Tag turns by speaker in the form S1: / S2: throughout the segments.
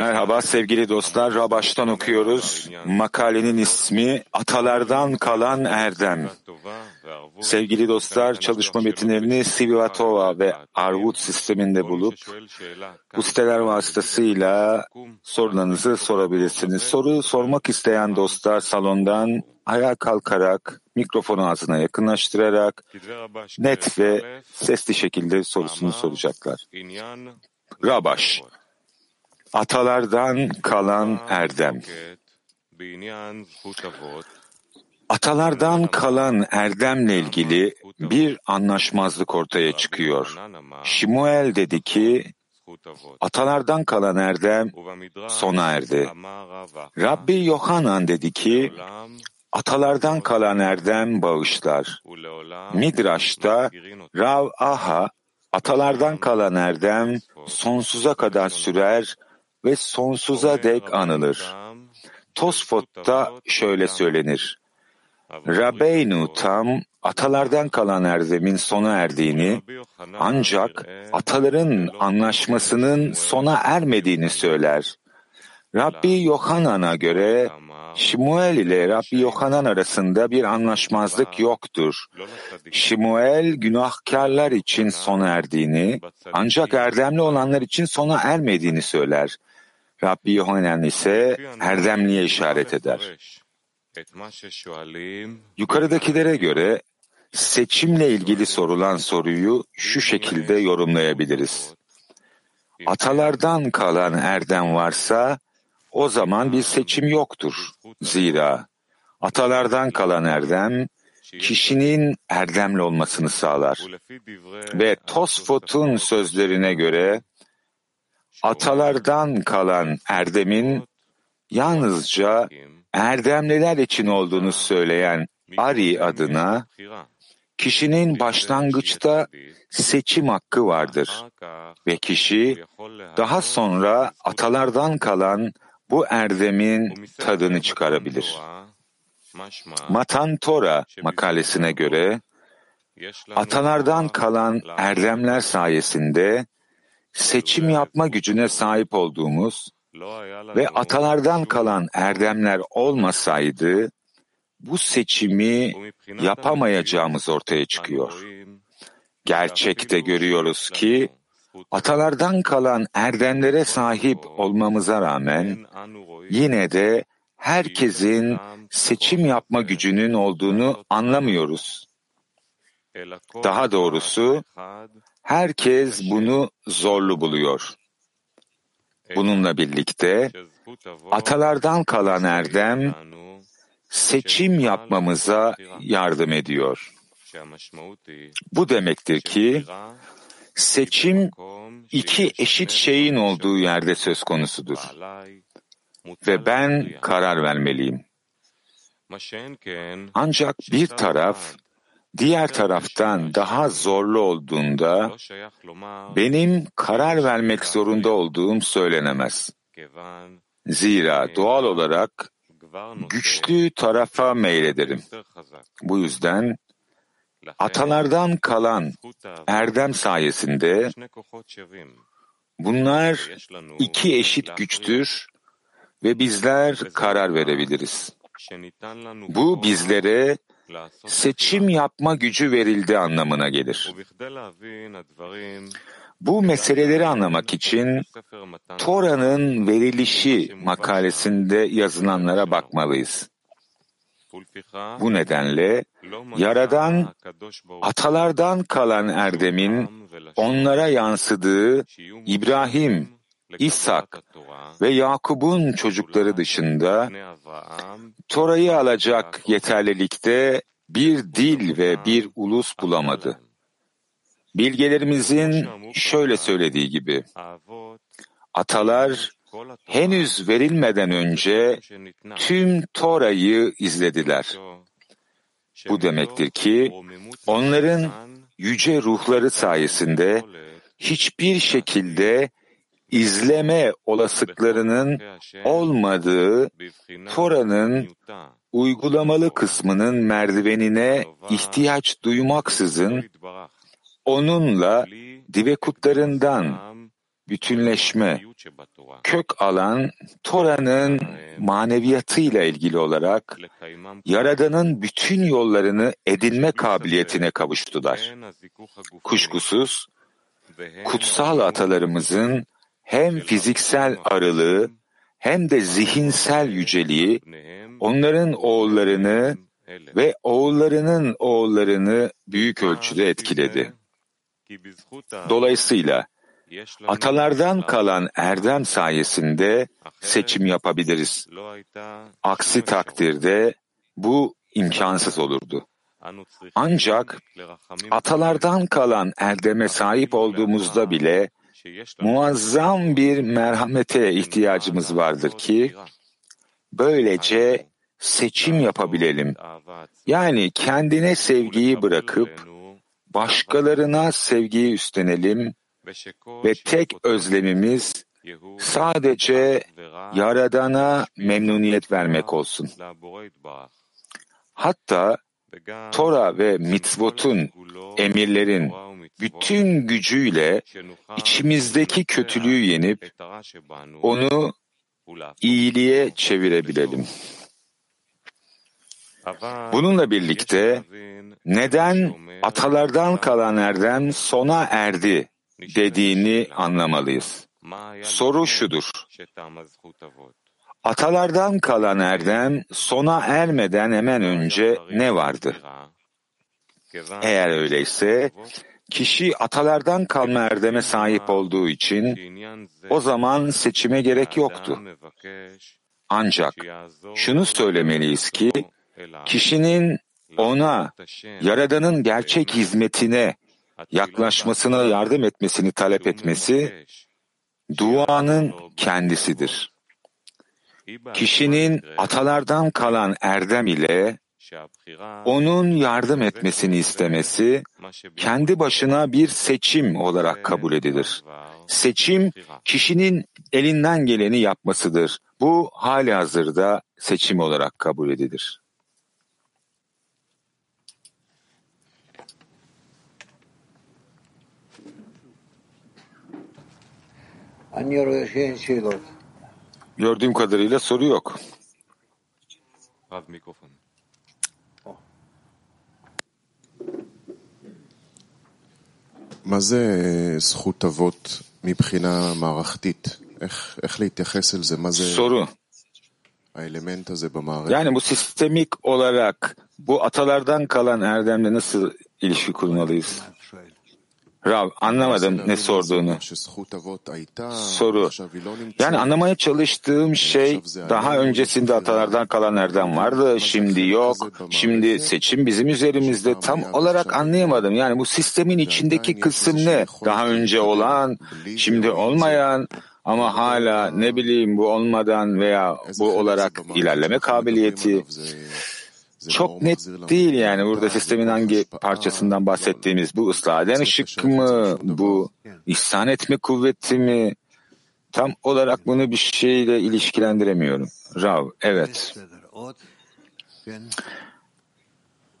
S1: Merhaba sevgili dostlar, Rabaş'tan okuyoruz. Makalenin ismi Atalardan Kalan Erdem. Sevgili dostlar, çalışma metinlerini Sivatova ve Arvut sisteminde bulup bu siteler vasıtasıyla sorularınızı sorabilirsiniz. Soru sormak isteyen dostlar salondan ayağa kalkarak, mikrofonu ağzına yakınlaştırarak net ve sesli şekilde sorusunu soracaklar. Rabaş, atalardan kalan erdem. Atalardan kalan erdemle ilgili bir anlaşmazlık ortaya çıkıyor. Şimuel dedi ki, atalardan kalan erdem sona erdi. Rabbi Yohanan dedi ki, atalardan kalan erdem bağışlar. Midraş'ta Rav Aha, atalardan kalan erdem sonsuza kadar sürer ve sonsuza dek anılır. Tosfot'ta şöyle söylenir. Rabeynu tam atalardan kalan erdemin sona erdiğini ancak ataların anlaşmasının sona ermediğini söyler. Rabbi Yohanan'a göre Şimuel ile Rabbi Yohanan arasında bir anlaşmazlık yoktur. Şimuel günahkarlar için sona erdiğini ancak erdemli olanlar için sona ermediğini söyler. Rabbi Yohanan ise erdemliye işaret eder. Yukarıdakilere göre seçimle ilgili sorulan soruyu şu şekilde yorumlayabiliriz. Atalardan kalan erdem varsa o zaman bir seçim yoktur. Zira atalardan kalan erdem kişinin erdemli olmasını sağlar. Ve Tosfot'un sözlerine göre atalardan kalan erdemin yalnızca erdemliler için olduğunu söyleyen Ari adına kişinin başlangıçta seçim hakkı vardır ve kişi daha sonra atalardan kalan bu erdemin tadını çıkarabilir. Matan Tora makalesine göre atalardan kalan erdemler sayesinde seçim yapma gücüne sahip olduğumuz ve atalardan kalan erdemler olmasaydı bu seçimi yapamayacağımız ortaya çıkıyor. Gerçekte görüyoruz ki atalardan kalan erdemlere sahip olmamıza rağmen yine de herkesin seçim yapma gücünün olduğunu anlamıyoruz. Daha doğrusu herkes bunu zorlu buluyor. Bununla birlikte atalardan kalan erdem seçim yapmamıza yardım ediyor. Bu demektir ki seçim iki eşit şeyin olduğu yerde söz konusudur. Ve ben karar vermeliyim. Ancak bir taraf diğer taraftan daha zorlu olduğunda benim karar vermek zorunda olduğum söylenemez. Zira doğal olarak güçlü tarafa meylederim. Bu yüzden atalardan kalan erdem sayesinde bunlar iki eşit güçtür ve bizler karar verebiliriz. Bu bizlere seçim yapma gücü verildi anlamına gelir. Bu meseleleri anlamak için Tora'nın verilişi makalesinde yazılanlara bakmalıyız. Bu nedenle Yaradan atalardan kalan erdemin onlara yansıdığı İbrahim, İshak ve Yakub'un çocukları dışında Tora'yı alacak yeterlilikte bir dil ve bir ulus bulamadı. Bilgelerimizin şöyle söylediği gibi, atalar henüz verilmeden önce tüm Tora'yı izlediler. Bu demektir ki onların yüce ruhları sayesinde hiçbir şekilde izleme olasılıklarının olmadığı Tora'nın uygulamalı kısmının merdivenine ihtiyaç duymaksızın onunla divekutlarından bütünleşme, kök alan Tora'nın maneviyatıyla ilgili olarak Yaradan'ın bütün yollarını edinme kabiliyetine kavuştular. Kuşkusuz, kutsal atalarımızın hem fiziksel arılığı hem de zihinsel yüceliği onların oğullarını ve oğullarının oğullarını büyük ölçüde etkiledi. Dolayısıyla atalardan kalan erdem sayesinde seçim yapabiliriz. Aksi takdirde bu imkansız olurdu. Ancak atalardan kalan erdeme sahip olduğumuzda bile muazzam bir merhamete ihtiyacımız vardır ki böylece seçim yapabilelim. Yani kendine sevgiyi bırakıp başkalarına sevgiyi üstlenelim ve tek özlemimiz sadece Yaradan'a memnuniyet vermek olsun. Hatta Tora ve mitzvotun, emirlerin bütün gücüyle içimizdeki kötülüğü yenip onu iyiliğe çevirebilelim. Bununla birlikte neden atalardan kalan erdem sona erdi dediğini anlamalıyız. Soru şudur. Atalardan kalan erdem sona ermeden hemen önce ne vardı? Eğer öyleyse kişi atalardan kalma erdeme sahip olduğu için o zaman seçime gerek yoktu. Ancak şunu söylemeliyiz ki kişinin ona Yaradan'ın gerçek hizmetine yaklaşmasına yardım etmesini talep etmesi duanın kendisidir. Kişinin atalardan kalan erdem ile onun yardım etmesini istemesi kendi başına bir seçim olarak kabul edilir. Seçim kişinin elinden geleni yapmasıdır. Bu hali hazırda seçim olarak kabul edilir. Gördüğüm kadarıyla soru yok.
S2: מה זה זכות אבות מבחינה מערכתית? איך, איך להתייחס אל זה? מה זה
S1: Soru.
S2: האלמנט הזה במערכת?
S1: Yani bu sistemik olarak bu atalardan kalan erdemle nasıl ilişki kurmalıyız? Rav anlamadım ne sorduğunu. Soru. Yani anlamaya çalıştığım şey daha öncesinde atalardan kalan erdem vardı. Şimdi yok. Şimdi seçim bizim üzerimizde. Tam olarak anlayamadım. Yani bu sistemin içindeki kısım ne? Daha önce olan, şimdi olmayan ama hala ne bileyim bu olmadan veya bu olarak ilerleme kabiliyeti çok net değil yani. burada sistemin hangi parçasından bahsettiğimiz bu ıslah eden ışık mı? bu ihsan etme kuvveti mi? Tam olarak bunu bir şeyle ilişkilendiremiyorum. Rav evet.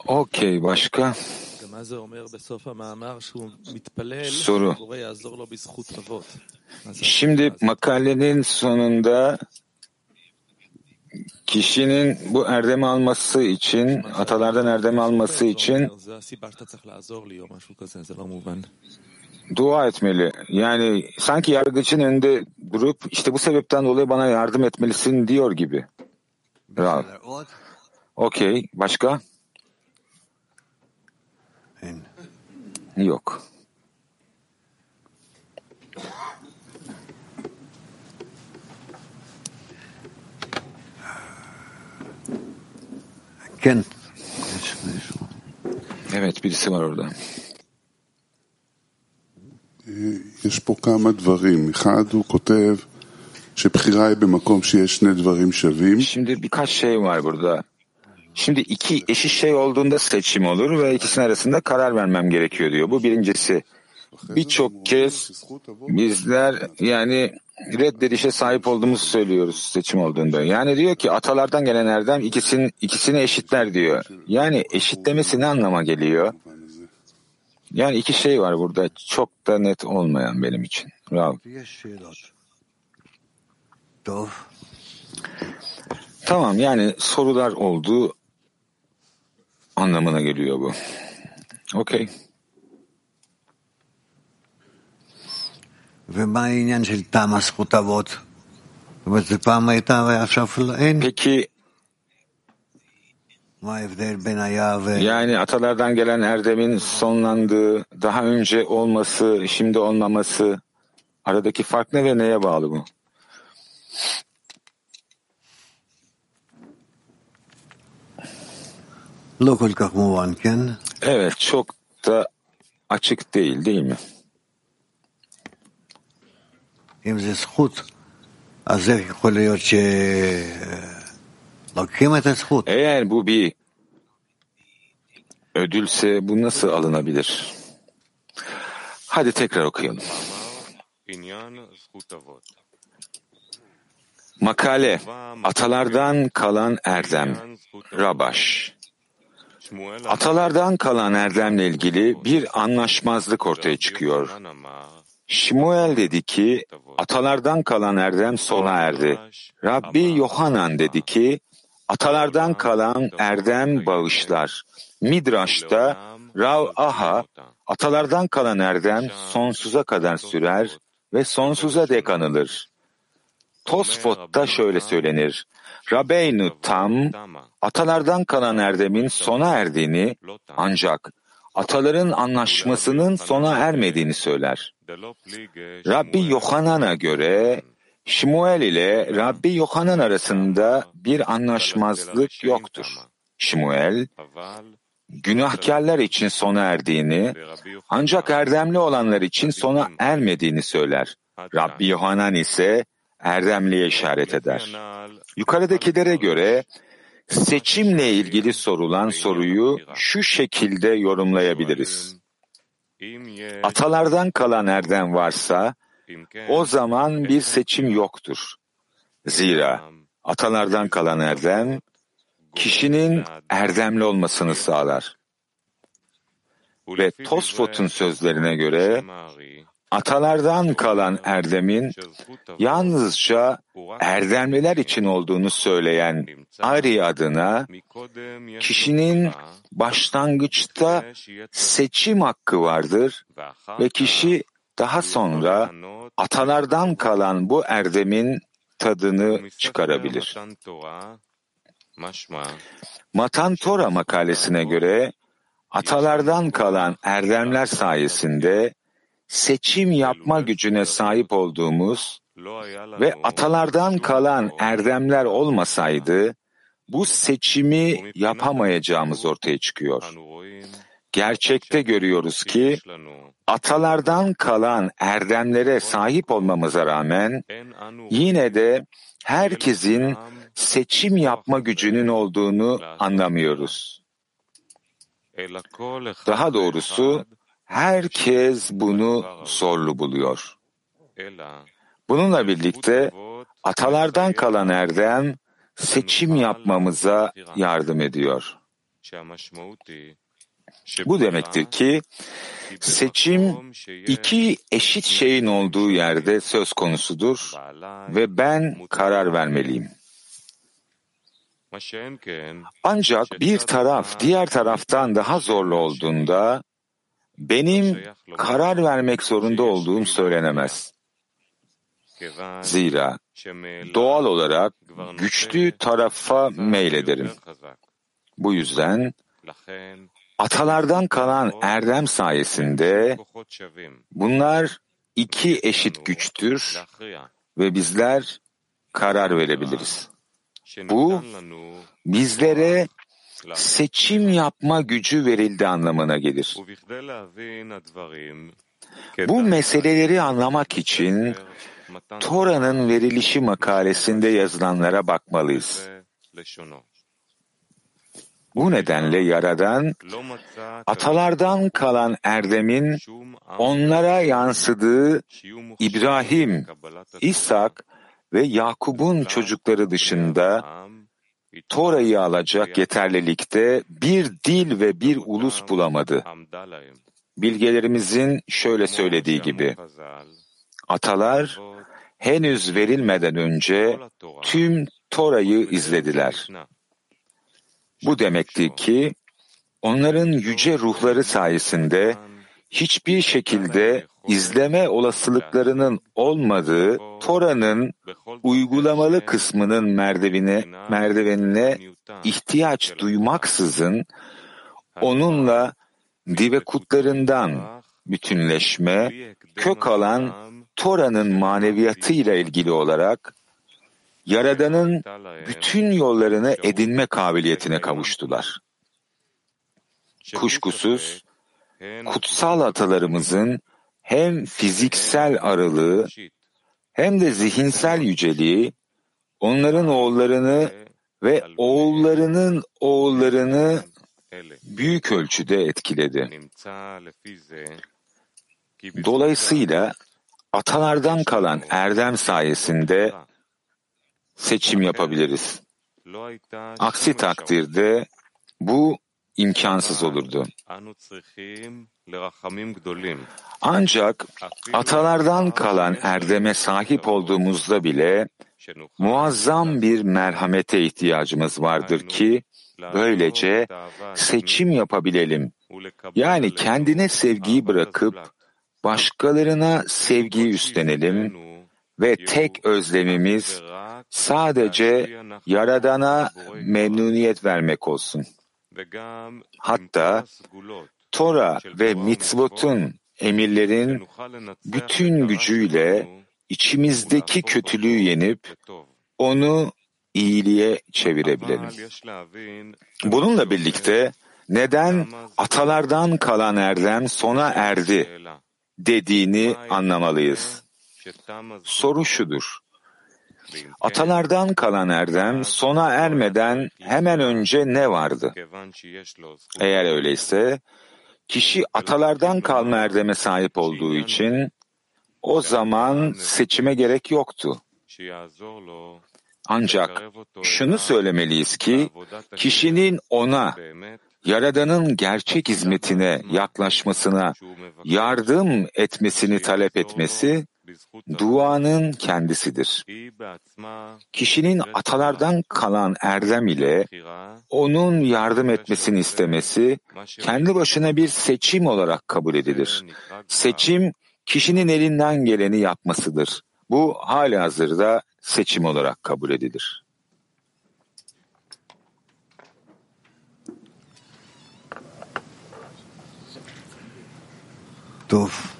S1: Okey başka? Soru. Şimdi makalenin sonunda kişinin bu erdemi alması için, atalardan erdemi alması için dua etmeli. Yani sanki yargıcın önünde durup işte bu sebepten dolayı bana yardım etmelisin diyor gibi. Rav. Okey. Başka? Yok. Evet birisi var orada.
S3: יש פה כמה דברים. אחד, הוא כותב שבחירה היא במקום שיש שני דברים שווים.
S1: Şimdi birkaç şey var burada. Şimdi iki eşit şey olduğunda seçim olur ve ikisinin arasında karar vermem gerekiyor diyor. Bu birincisi. Birçok kez bizler yani reddedişe sahip olduğumuzu söylüyoruz seçim olduğunda. Yani diyor ki atalardan gelen erdem ikisini, ikisini eşitler diyor. Yani eşitlemesi ne anlama geliyor? Yani iki şey var burada çok da net olmayan benim için. Rav. Tamam yani sorular oldu anlamına geliyor bu. Okey. Peki yani atalardan gelen erdemin sonlandığı, daha önce olması, şimdi olmaması aradaki fark ne ve neye bağlı bu? Evet, çok da açık değil, değil mi? Eğer bu bir ödülse bu nasıl alınabilir? Hadi tekrar okuyalım. Makale, atalardan kalan erdem, Rabaş. Atalardan kalan erdemle ilgili bir anlaşmazlık ortaya çıkıyor. Şimuel dedi ki, atalardan kalan erdem sona erdi. Rabbi Yohanan dedi ki, atalardan kalan erdem bağışlar. Midraş'ta Rav Aha, atalardan kalan erdem sonsuza kadar sürer ve sonsuza dek anılır. Tosfot'ta şöyle söylenir. Rabeynu Tam, atalardan kalan erdemin sona erdiğini ancak ataların anlaşmasının sona ermediğini söyler. Rabbi Yohanan'a göre Şimuel ile Rabbi Yohanan arasında bir anlaşmazlık yoktur. Şimuel, günahkarlar için sona erdiğini, ancak erdemli olanlar için sona ermediğini söyler. Rabbi Yohanan ise erdemliye işaret eder. Yukarıdakilere göre seçimle ilgili sorulan soruyu şu şekilde yorumlayabiliriz. Atalardan kalan erdem varsa o zaman bir seçim yoktur. Zira atalardan kalan erdem kişinin erdemli olmasını sağlar. Ve Tosfot'un sözlerine göre atalardan kalan erdemin yalnızca erdemliler için olduğunu söyleyen Ari adına kişinin başlangıçta seçim hakkı vardır ve kişi daha sonra atalardan kalan bu erdemin tadını çıkarabilir. Matan Tora makalesine göre atalardan kalan erdemler sayesinde seçim yapma gücüne sahip olduğumuz ve atalardan kalan erdemler olmasaydı bu seçimi yapamayacağımız ortaya çıkıyor. Gerçekte görüyoruz ki atalardan kalan erdemlere sahip olmamıza rağmen yine de herkesin seçim yapma gücünün olduğunu anlamıyoruz. Daha doğrusu herkes bunu zorlu buluyor. Bununla birlikte atalardan kalan erdem seçim yapmamıza yardım ediyor. Bu demektir ki seçim iki eşit şeyin olduğu yerde söz konusudur ve ben karar vermeliyim. Ancak bir taraf diğer taraftan daha zorlu olduğunda benim karar vermek zorunda olduğum söylenemez. Zira doğal olarak güçlü tarafa meylederim. Bu yüzden atalardan kalan erdem sayesinde bunlar iki eşit güçtür ve bizler karar verebiliriz. Bu bizlere seçim yapma gücü verildi anlamına gelir. Bu meseleleri anlamak için Tora'nın verilişi makalesinde yazılanlara bakmalıyız. Bu nedenle Yaradan, atalardan kalan erdemin onlara yansıdığı İbrahim, İshak ve Yakub'un çocukları dışında Tora'yı alacak yeterlilikte bir dil ve bir ulus bulamadı. bilgelerimizin şöyle söylediği gibi atalar henüz verilmeden önce tüm Tora'yı izlediler. Bu demekti ki onların yüce ruhları sayesinde hiçbir şekilde izleme olasılıklarının olmadığı Tora'nın uygulamalı kısmının merdivine, merdivenine ihtiyaç duymaksızın onunla divekutlarından bütünleşme, kök alan Tora'nın maneviyatıyla ilgili olarak Yaradan'ın bütün yollarını edinme kabiliyetine kavuştular. Kuşkusuz, kutsal atalarımızın hem fiziksel aralığı hem de zihinsel yüceliği onların oğullarını ve oğullarının oğullarını büyük ölçüde etkiledi. Dolayısıyla atalardan kalan erdem sayesinde seçim yapabiliriz. Aksi takdirde bu imkansız olurdu. Ancak atalardan kalan erdeme sahip olduğumuzda bile muazzam bir merhamete ihtiyacımız vardır ki böylece seçim yapabilelim. Yani kendine sevgiyi bırakıp başkalarına sevgiyi üstlenelim ve tek özlemimiz sadece Yaradan'a memnuniyet vermek olsun. Hatta Tora ve mitzvotun, emirlerin bütün gücüyle içimizdeki kötülüğü yenip onu iyiliğe çevirebilelim. Bununla birlikte neden atalardan kalan erdem sona erdi dediğini anlamalıyız. Soru şudur. Atalardan kalan erdem sona ermeden hemen önce ne vardı? Eğer öyleyse kişi atalardan kalma erdeme sahip olduğu için o zaman seçime gerek yoktu. Ancak şunu söylemeliyiz ki kişinin ona Yaradan'ın gerçek hizmetine yaklaşmasına yardım etmesini talep etmesi duanın kendisidir. Kişinin atalardan kalan erdem ile onun yardım etmesini istemesi kendi başına bir seçim olarak kabul edilir. Seçim kişinin elinden geleni yapmasıdır. Bu hali hazırda seçim olarak kabul edilir.
S4: Dov.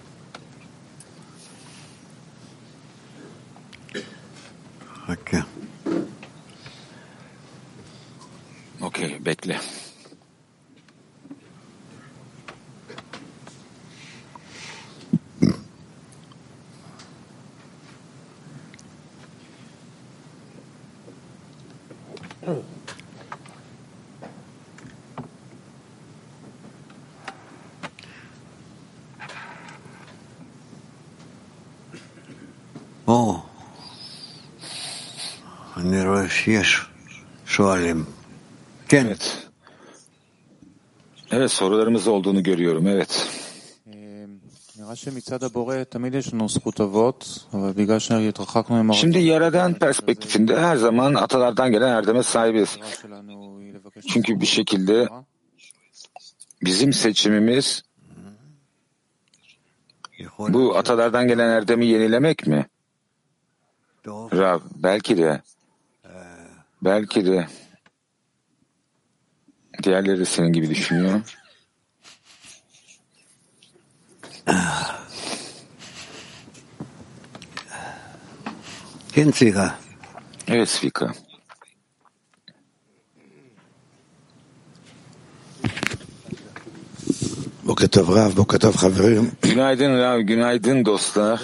S4: Hakkı.
S1: Okey, bekle.
S4: Evet.
S1: Evet. Evet sorularımız olduğunu görüyorum. Evet. Şimdi Yaradan perspektifinde her zaman atalardan gelen erdeme sahibiz. Çünkü bir şekilde bizim seçimimiz bu atalardan gelen erdemi yenilemek mi? Rav, belki de. Belki de diğerleri de senin gibi düşünüyor. Evet Svika.
S5: Bokatov Rav, Bokatov Haverim.
S1: Günaydın Rav, günaydın dostlar.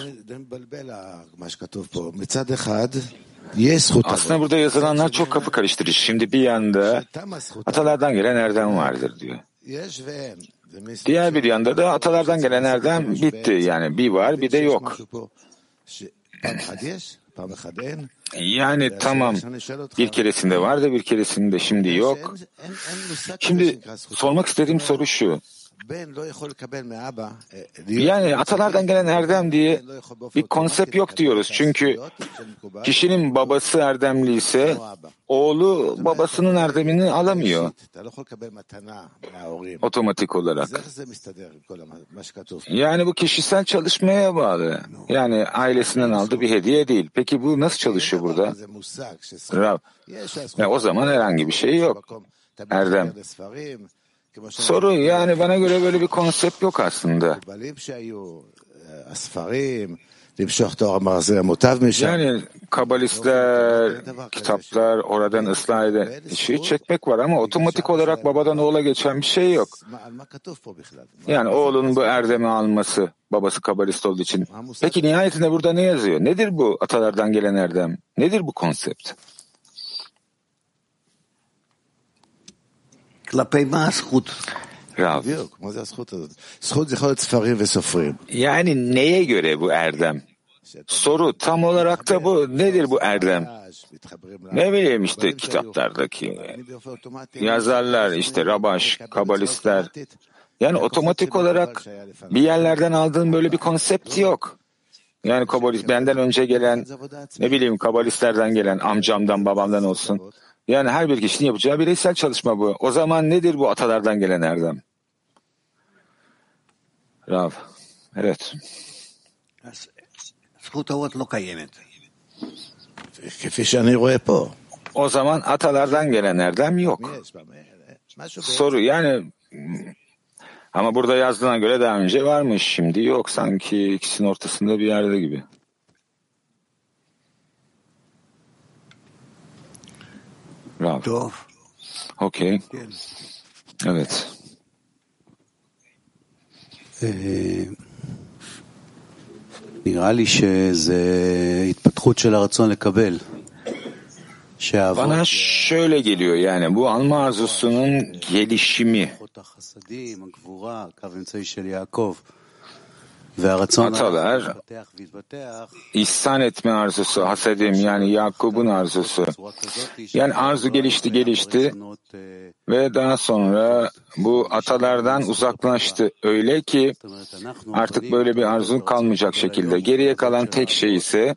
S1: Aslında burada yazılanlar çok kafa karıştırıcı. Şimdi bir yanda atalardan gelen erdem vardır diyor. Diğer bir yanda da atalardan gelen erdem bitti. Yani bir var bir de yok. Yani tamam bir keresinde var da bir keresinde şimdi yok. Şimdi sormak istediğim soru şu. Yani atalardan gelen erdem diye bir konsept yok diyoruz. Çünkü kişinin babası erdemli ise oğlu babasının erdemini alamıyor otomatik olarak. Yani bu kişisel çalışmaya bağlı. Yani ailesinden aldığı bir hediye değil. Peki bu nasıl çalışıyor burada? Rav. Ya o zaman herhangi bir şey yok. Erdem. Soru yani bana göre böyle bir konsept yok aslında. Yani kabalistler, kitaplar, oradan ıslah eden işi çekmek var ama otomatik olarak babadan oğula geçen bir şey yok. Yani oğlun bu erdemi alması, babası kabalist olduğu için. Peki nihayetinde burada ne yazıyor? Nedir bu atalardan gelen erdem? Nedir bu konsept? Rav. Yok, Yani neye göre bu erdem? Soru tam olarak da bu. Nedir bu erdem? Ne bileyim işte kitaplardaki yazarlar, işte Rabaş, Kabalistler. Yani otomatik olarak bir yerlerden aldığın böyle bir konsept yok. Yani kabalist benden önce gelen ne bileyim kabalistlerden gelen amcamdan babamdan olsun. Yani her bir kişinin yapacağı bireysel çalışma bu. O zaman nedir bu atalardan gelen erdem? Rav. Evet. O zaman atalardan gelen erdem yok. Soru yani ama burada yazdığına göre daha önce varmış şimdi yok sanki ikisinin ortasında bir yerde gibi. Rav.
S4: כן.
S1: Evet.
S6: אה, נראה לי שזה התפתחות של הרצון לקבל.
S1: Bana şöyle geliyor yani bu alma arzusunun gelişimi. atalar ihsan etme arzusu, hasedim yani Yakub'un arzusu. Yani arzu gelişti gelişti ve daha sonra bu atalardan uzaklaştı. Öyle ki artık böyle bir
S6: arzun
S1: kalmayacak şekilde. Geriye kalan tek şey ise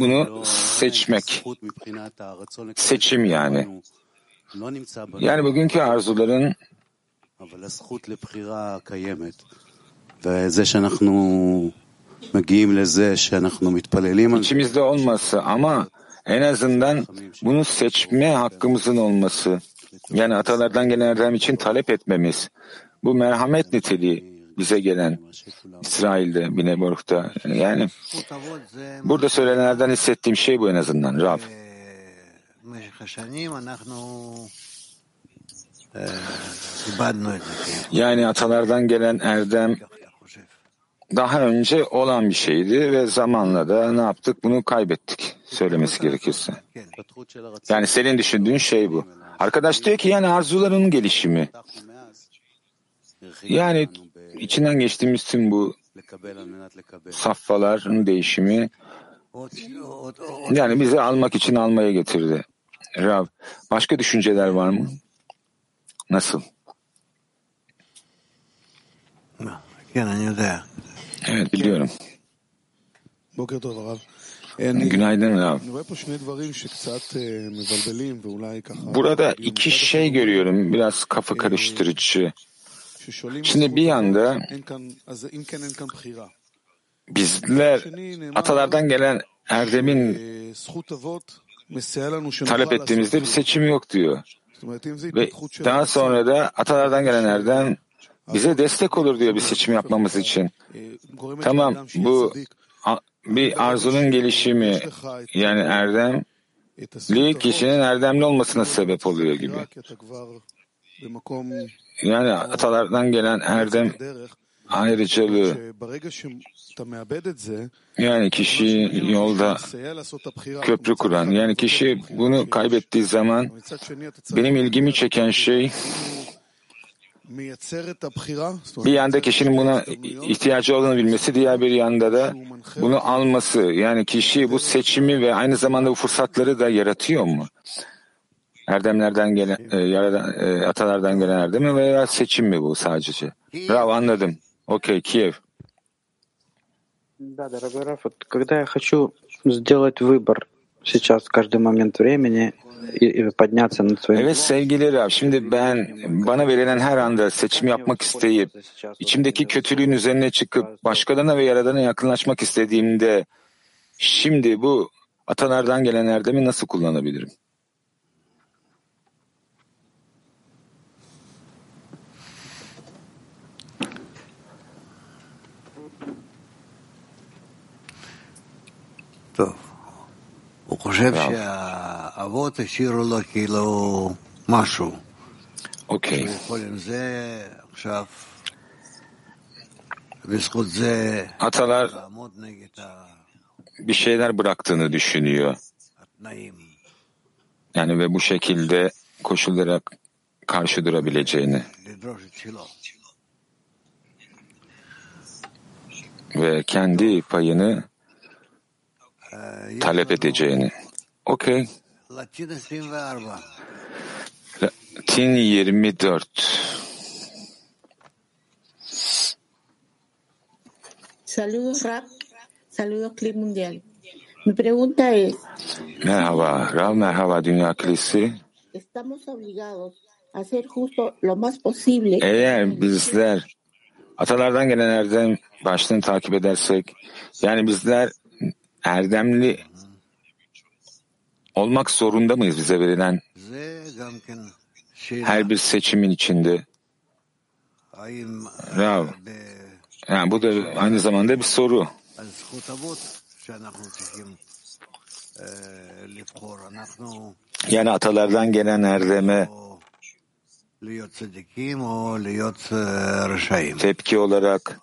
S1: bunu seçmek. Seçim yani. Yani bugünkü arzuların
S6: אבל הזכות לבחירה קיימת. וזה שאנחנו מגיעים לזה שאנחנו מתפללים על זה,
S1: içimizde olması ama en azından bunu seçme hakkımızın olması. Yani atalardan gelen erdem için talep etmemiz. Bu merhamet niteliği bize gelen İsrail'de, Bineborg'da. Yani
S4: זכות אבות זה
S1: burada söylenenlerden hissettiğim şey bu en azından. Rav. Yani atalardan gelen erdem daha önce olan bir şeydi ve zamanla da ne yaptık? Bunu kaybettik söylemesi gerekirse. Yani senin düşündüğün şey bu. Arkadaş diyor ki yani arzuların gelişimi. Yani içinden geçtiğimiz tüm bu safhaların değişimi yani bizi almak için almaya getirdi. Rab, başka düşünceler var mı? Nasıl? Evet biliyorum. Günaydın Rav. Burada iki şey görüyorum biraz kafa karıştırıcı. Şimdi bir yanda bizler atalardan gelen erdemin talep ettiğimizde bir seçim yok diyor. Ve daha sonra da atalardan gelenlerden bize destek olur diyor bir seçim yapmamız için. Tamam bu bir arzunun gelişimi yani
S7: erdem
S1: kişinin erdemli olmasına sebep oluyor gibi. Yani atalardan gelen erdem ayrıcalığı yani kişi yolda köprü kuran yani kişi bunu kaybettiği zaman benim ilgimi çeken şey bir yanda kişinin buna ihtiyacı olduğunu bilmesi, diğer bir yanda da bunu alması. Yani kişi bu seçimi ve aynı zamanda bu fırsatları da yaratıyor mu? Erdemlerden gelen, e, yaradan, e, atalardan gelen erdem mi veya seçim mi bu sadece? Rav anladım. Okey, Kiev.
S8: Да, дорогой Раф, вот когда я хочу сделать выбор сейчас, в каждый момент времени, и, и подняться над своим...
S1: Evet sevgili Rab, şimdi ben bana verilen her anda seçim yapmak isteyip, içimdeki kötülüğün üzerine çıkıp başkalarına ve Yaradan'a yakınlaşmak istediğimde, şimdi bu atalardan gelen erdemi nasıl kullanabilirim?
S4: Okay.
S1: Atalar bir şeyler bıraktığını düşünüyor. Yani ve bu şekilde koşullara karşı durabileceğini. Ve kendi payını talep edeceğini. Okey.
S4: Latin 24.
S9: Saludos, Rab. Saludos, Clip Mundial. Mi pregunta es...
S1: Merhaba, Rab, merhaba Dünya Klisi.
S9: Estamos obligados a hacer justo lo más posible...
S1: Eğer bizler atalardan gelen erdem başlığını takip edersek, yani bizler erdemli olmak zorunda mıyız bize verilen her bir seçimin içinde? Rav, yani bu da aynı zamanda bir soru. Yani atalardan gelen erdeme tepki olarak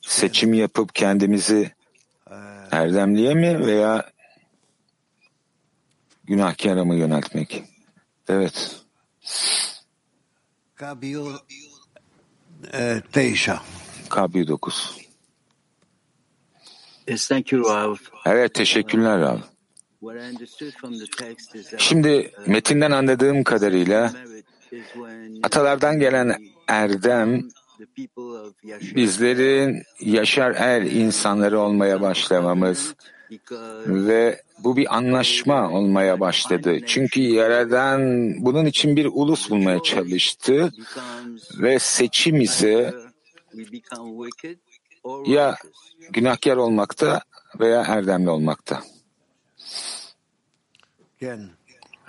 S1: seçim yapıp kendimizi erdemliye mi veya günahkara mı yöneltmek? Evet.
S4: Kabiyur Teşa.
S1: Kabiyur 9. Evet teşekkürler Rav. Şimdi metinden anladığım kadarıyla atalardan gelen erdem bizlerin yaşar er insanları olmaya başlamamız ve bu bir anlaşma olmaya başladı. Çünkü Yaradan bunun için bir ulus bulmaya çalıştı ve seçim ise ya günahkar olmakta veya erdemli olmakta.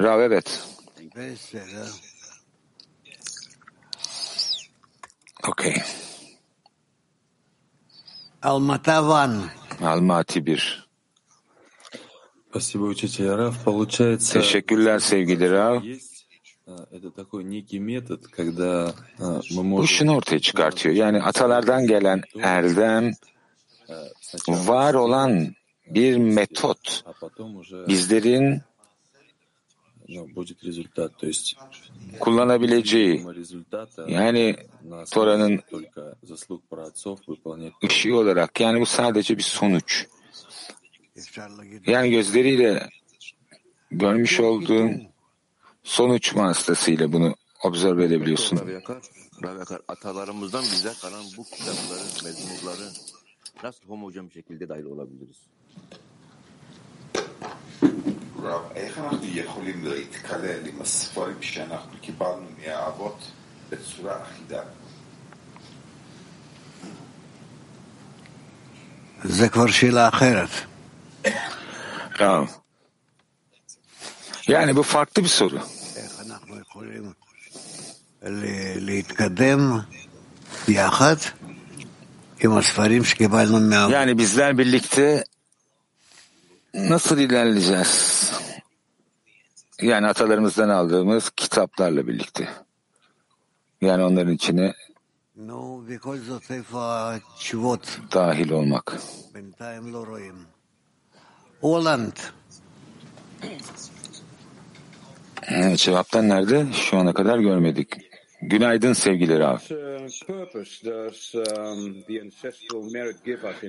S1: Rav evet. Okay.
S4: Алмата.
S1: Almaty 1.
S10: Спасибо, учитель Раф. Получается...
S1: Teşekkürler sevgili Rav. Bu şunu ortaya çıkartıyor. Yani atalardan gelen erdem var olan bir metot. Bizlerin kullanabileceği yani
S10: Tora'nın
S1: bir olarak yani bu sadece bir sonuç. Yani gözleriyle görmüş olduğun sonuç vasıtasıyla bunu observe edebiliyorsun.
S11: Atalarımızdan bize kalan bu kitapları, mezmurları nasıl homojen bir şekilde dahil olabiliriz?
S12: רב, איך אנחנו יכולים להתקלל עם הספרים שאנחנו קיבלנו מהאבות בצורה אחידה?
S4: זה כבר שאלה אחרת.
S1: Tamam. Yani bu farklı bir soru.
S4: איך אנחנו יכולים ל- להתקדם יחד עם הספרים שקיבלנו מה...
S1: Yani bizler birlikte nasıl ilerleyeceğiz? Yani atalarımızdan aldığımız kitaplarla birlikte. Yani onların içine dahil olmak.
S4: Holland.
S1: Evet, cevaptan nerede? Şu ana kadar görmedik. Günaydın sevgili Rav.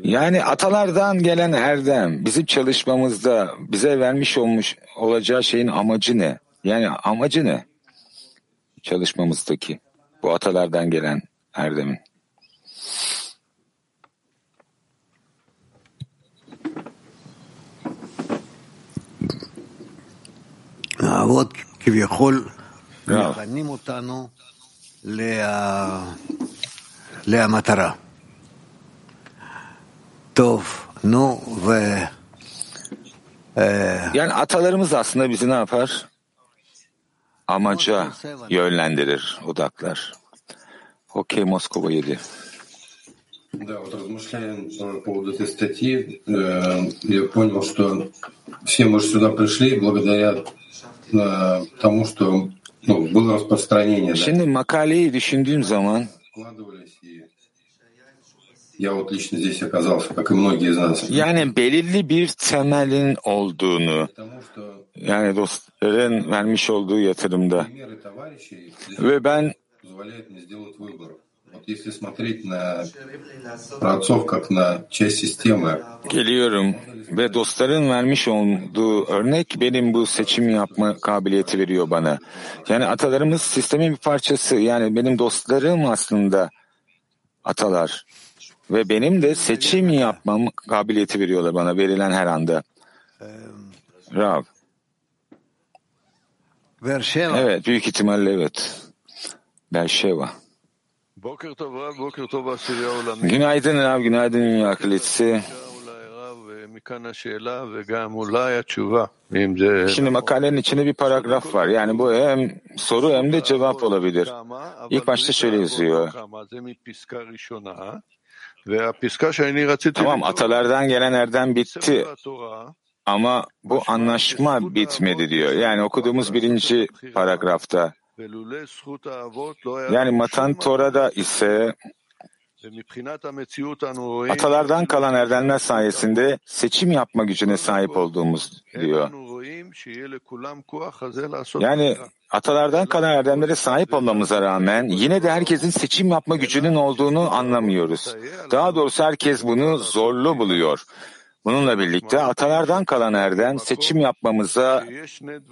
S1: Yani atalardan gelen erdem bizim çalışmamızda bize vermiş olmuş olacağı şeyin amacı ne? Yani amacı ne? Çalışmamızdaki bu atalardan gelen erdemin.
S4: Avot kivyakol mechanim le'amatara. Tov, nu ve e,
S1: yani atalarımız aslında bizi ne yapar? Amaca yönlendirir, odaklar. Okey Moskova 7.
S13: Да, вот размышляя по поводу этой статьи, я понял, что все мы сюда пришли благодаря тому, что
S1: Şimdi makaleyi düşündüğüm zaman yani belirli bir temelin olduğunu, yani dostların vermiş olduğu yatırımda. ve ben
S13: Вот если смотреть на праотцов как на часть системы,
S1: geliyorum ve dostların vermiş olduğu örnek benim bu seçim yapma kabiliyeti veriyor bana. Yani atalarımız sistemin bir parçası. Yani benim dostlarım aslında atalar. Ve benim de seçim yapmam kabiliyeti veriyorlar bana verilen her anda. Rav. Evet, büyük ihtimalle evet. Berşeva. Günaydın Rav, günaydın Dünya Akıllısı. Şimdi makalenin içinde bir paragraf var. Yani bu hem soru hem de cevap olabilir. İlk başta şöyle yazıyor. Tamam atalardan gelen erdem bitti. Ama bu anlaşma bitmedi diyor. Yani okuduğumuz birinci paragrafta. Yani Matan Tora'da ise atalardan kalan erdemler sayesinde seçim yapma gücüne sahip olduğumuz diyor. Yani atalardan kalan erdemlere sahip olmamıza rağmen yine de herkesin seçim yapma gücünün olduğunu anlamıyoruz. Daha doğrusu herkes bunu zorlu buluyor. Bununla birlikte atalardan kalan erdem seçim yapmamıza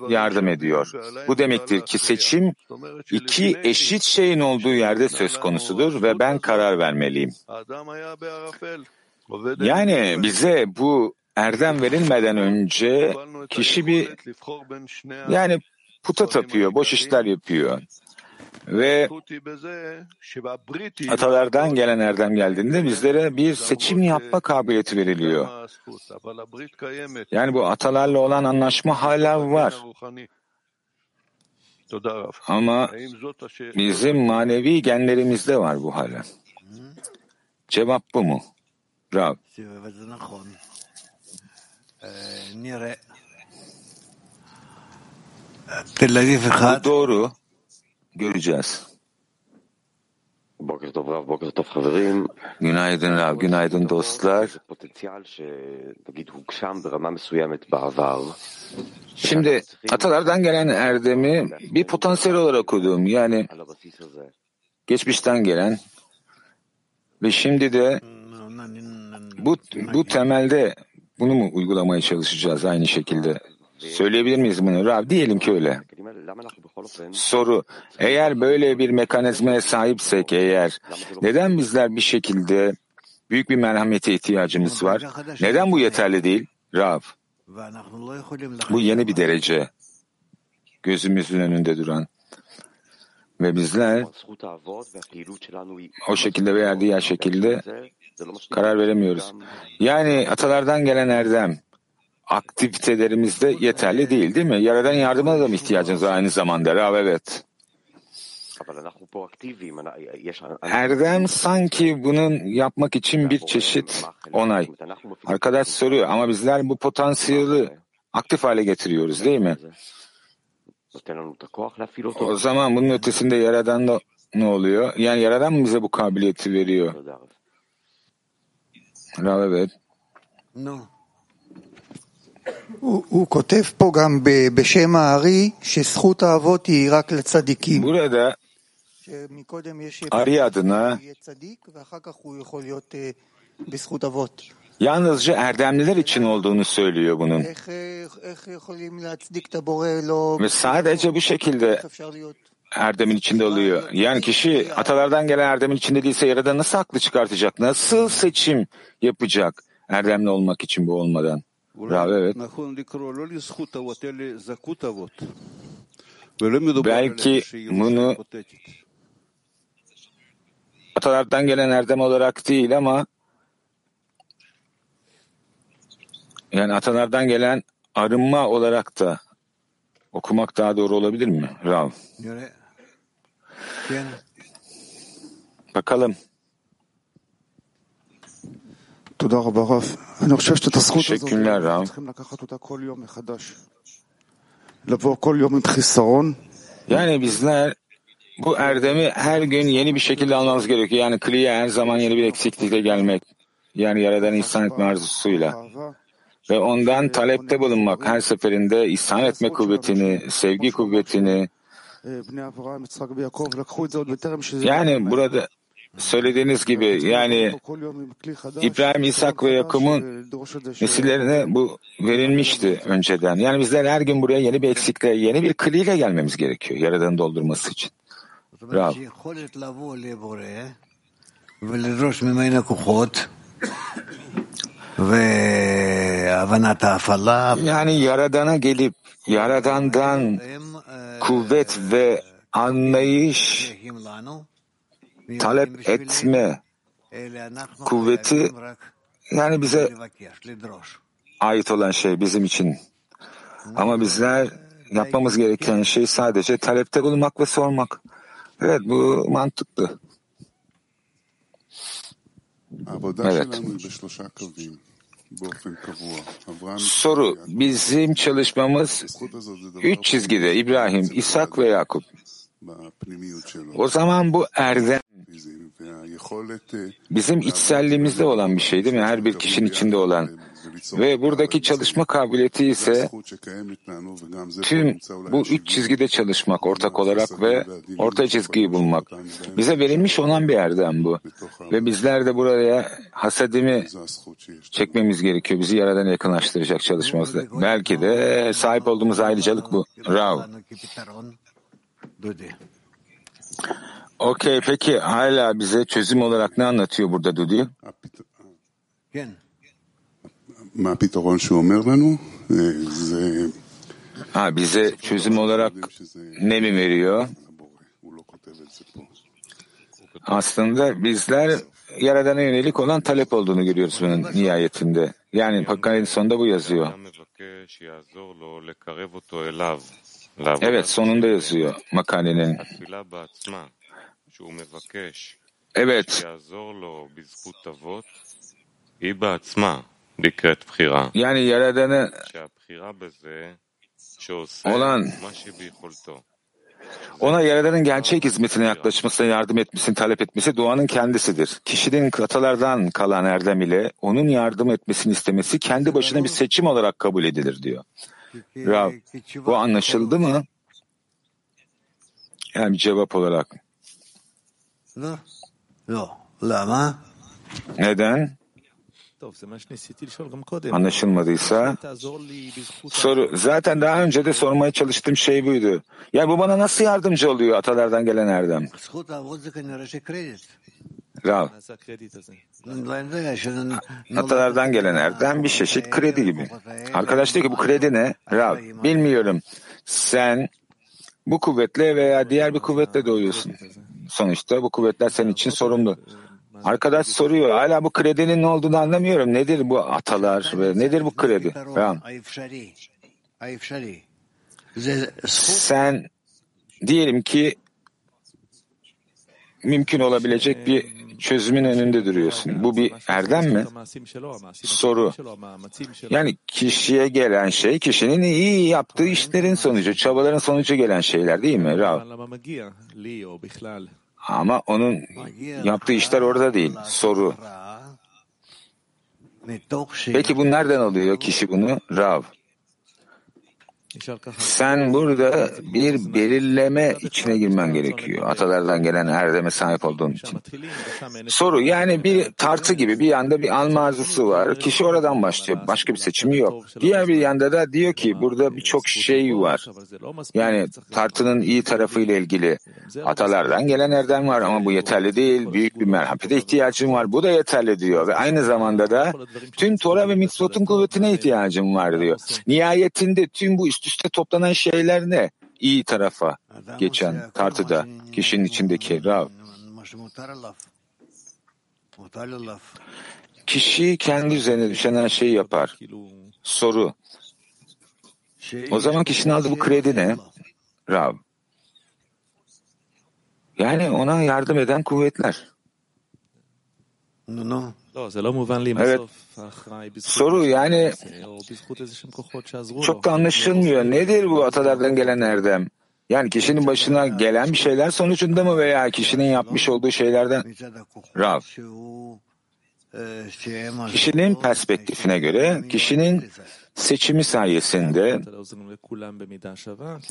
S1: yardım ediyor. Bu demektir ki seçim iki eşit şeyin olduğu yerde söz konusudur ve ben karar vermeliyim. Yani bize bu erdem verilmeden önce kişi bir yani puta tapıyor, boş işler yapıyor. Ve atalardan gelen erdem geldiğinde bizlere bir seçim yapma kabiliyeti veriliyor. Yani bu atalarla olan anlaşma hala var. Ama bizim manevi genlerimizde var bu hala. Cevap bu mu? Rav. Bu doğru. Göreceğiz. Günaydın Rab, günaydın dostlar. Şimdi atalardan gelen erdemi bir potansiyel olarak okudum. Yani geçmişten gelen ve şimdi de bu, bu temelde bunu mu uygulamaya çalışacağız aynı şekilde? Söyleyebilir miyiz bunu? Rab diyelim ki öyle. Soru, eğer böyle bir mekanizmaya sahipsek eğer, neden bizler bir şekilde büyük bir merhamete ihtiyacımız var? Neden bu yeterli değil? Rab, bu yeni bir derece. Gözümüzün önünde duran. Ve bizler o şekilde veya diğer şekilde karar veremiyoruz. Yani atalardan gelen erdem, aktivitelerimizde yeterli değil değil mi? Yaradan yardımına da mı ihtiyacımız var aynı zamanda? Rav evet. Erdem sanki bunun yapmak için bir çeşit onay. Arkadaş soruyor ama bizler bu potansiyeli aktif hale getiriyoruz değil mi? O zaman bunun ötesinde Yaradan da ne oluyor? Yani Yaradan mı bize bu kabiliyeti veriyor? Rav evet.
S14: No.
S1: Burada Ari adına yalnızca erdemliler için olduğunu söylüyor bunun. Ve sadece bu şekilde erdemin içinde oluyor. Yani kişi atalardan gelen erdemin içinde değilse yaradan nasıl haklı çıkartacak? Nasıl seçim yapacak erdemli olmak için bu olmadan? Rav evet. Belki bunu atalardan gelen erdem olarak değil ama yani atalardan gelen arınma olarak da okumak daha doğru olabilir mi Rav? Bakalım. Teşekkürler Rav. Yani bizler bu erdemi her gün yeni bir şekilde almamız gerekiyor. Yani kliye her zaman yeni bir eksiklikle gelmek. Yani yaradan ihsan etme arzusuyla. Ve ondan talepte bulunmak. Her seferinde ihsan etme kuvvetini, sevgi kuvvetini. Yani burada söylediğiniz gibi yani İbrahim, İshak ve Yakup'un nesillerine bu verilmişti önceden. Yani bizler her gün buraya yeni bir eksikle, yeni bir kliyle gelmemiz gerekiyor Yaradan'ı doldurması için. Rav. Yani Yaradan'a gelip Yaradan'dan kuvvet ve anlayış talep etme kuvveti yani bize ait olan şey bizim için. Ama bizler yapmamız gereken şey sadece talepte bulunmak ve sormak. Evet bu mantıklı. Evet. Soru, bizim çalışmamız üç çizgide İbrahim, İshak ve Yakup. O zaman bu erdem bizim içselliğimizde olan bir şey değil mi? Her bir kişinin içinde olan. Ve buradaki çalışma kabiliyeti ise tüm bu üç çizgide çalışmak ortak olarak ve orta çizgiyi bulmak. Bize verilmiş olan bir erdem bu. Ve bizler de buraya hasedimi çekmemiz gerekiyor. Bizi yaradan yakınlaştıracak çalışmamızda. Belki de sahip olduğumuz ayrıcalık bu. Rav. Okey peki hala bize çözüm olarak ne anlatıyor burada Dudi? Ha, bize çözüm olarak ne mi veriyor? Aslında bizler Yaradan'a yönelik olan talep olduğunu görüyoruz bunun nihayetinde. Yani Pakkan'ın sonunda bu yazıyor. Evet sonunda yazıyor makalenin. Evet. Yani Yaradan'ı olan ona Yaradan'ın gerçek hizmetine yaklaşmasına yardım etmesini talep etmesi duanın kendisidir. Kişinin atalardan kalan erdem ile onun yardım etmesini istemesi kendi başına bir seçim olarak kabul edilir diyor. Rav, bu anlaşıldı mı? Yani cevap olarak. Neden? Anlaşılmadıysa soru zaten daha önce de sormaya çalıştığım şey buydu. Ya bu bana nasıl yardımcı oluyor atalardan gelen erdem? Rav. Atalardan gelen erdem bir çeşit kredi gibi. Arkadaş diyor ki bu kredi ne? Rav. Bilmiyorum. Sen bu kuvvetle veya diğer bir kuvvetle doğuyorsun. Sonuçta bu kuvvetler senin için sorumlu. Arkadaş soruyor. Hala bu kredinin ne olduğunu anlamıyorum. Nedir bu atalar ve nedir bu kredi? Sen diyelim ki mümkün olabilecek bir çözümün önünde duruyorsun. Bu bir erdem mi? Soru. Yani kişiye gelen şey kişinin iyi yaptığı işlerin sonucu, çabaların sonucu gelen şeyler değil mi? Rav? Ama onun yaptığı işler orada değil. Soru. Peki bu nereden alıyor kişi bunu? Rav. Sen burada bir belirleme içine girmen gerekiyor. Atalardan gelen erdeme sahip olduğun için. Soru yani bir tartı gibi bir yanda bir alma arzusu var. Kişi oradan başlıyor. Başka bir seçimi yok. Diğer bir yanda da diyor ki burada birçok şey var. Yani tartının iyi tarafıyla ilgili atalardan gelen erdem var ama bu yeterli değil. Büyük bir merhamete ihtiyacım var. Bu da yeterli diyor. Ve aynı zamanda da tüm Tora ve mitzvotun kuvvetine ihtiyacım var diyor. Nihayetinde tüm bu üst üste toplanan şeyler ne? İyi tarafa geçen tartıda kişinin içindeki Rav. Kişi kendi üzerine düşen her şeyi yapar. Soru. O zaman kişinin aldığı bu kredi ne? Rav. Yani ona yardım eden kuvvetler. Evet. Soru yani çok anlaşılmıyor. Nedir bu atalardan gelen erdem? Yani kişinin başına gelen bir şeyler sonucunda mı veya kişinin yapmış olduğu şeylerden? Rav. Kişinin perspektifine göre kişinin seçimi sayesinde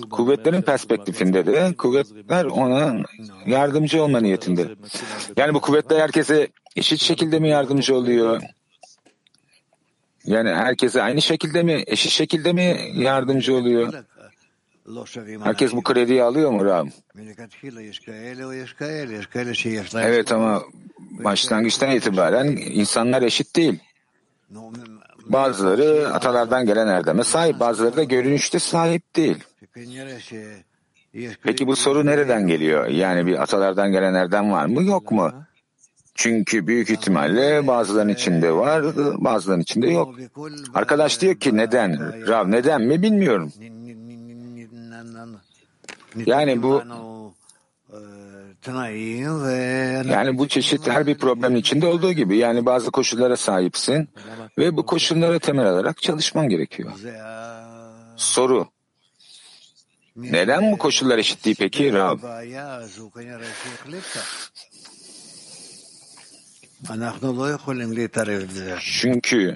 S1: kuvvetlerin perspektifinde de kuvvetler ona yardımcı olma niyetinde. Yani bu kuvvetler herkese eşit şekilde mi yardımcı oluyor? Yani herkese aynı şekilde mi, eşit şekilde mi yardımcı oluyor? Herkes bu krediyi alıyor mu Ram? Evet ama başlangıçtan itibaren insanlar eşit değil. Bazıları atalardan gelen erdeme sahip, bazıları da görünüşte sahip değil. Peki bu soru nereden geliyor? Yani bir atalardan gelen erdem var mı yok mu? Çünkü büyük ihtimalle bazılarının içinde var, bazılarının içinde yok. Arkadaş diyor ki neden? Rav neden mi bilmiyorum. Yani bu yani bu çeşit her bir problemin içinde olduğu gibi yani bazı koşullara sahipsin ve bu koşullara temel alarak çalışman gerekiyor. Soru. Neden bu koşullar eşit değil peki Rab? Çünkü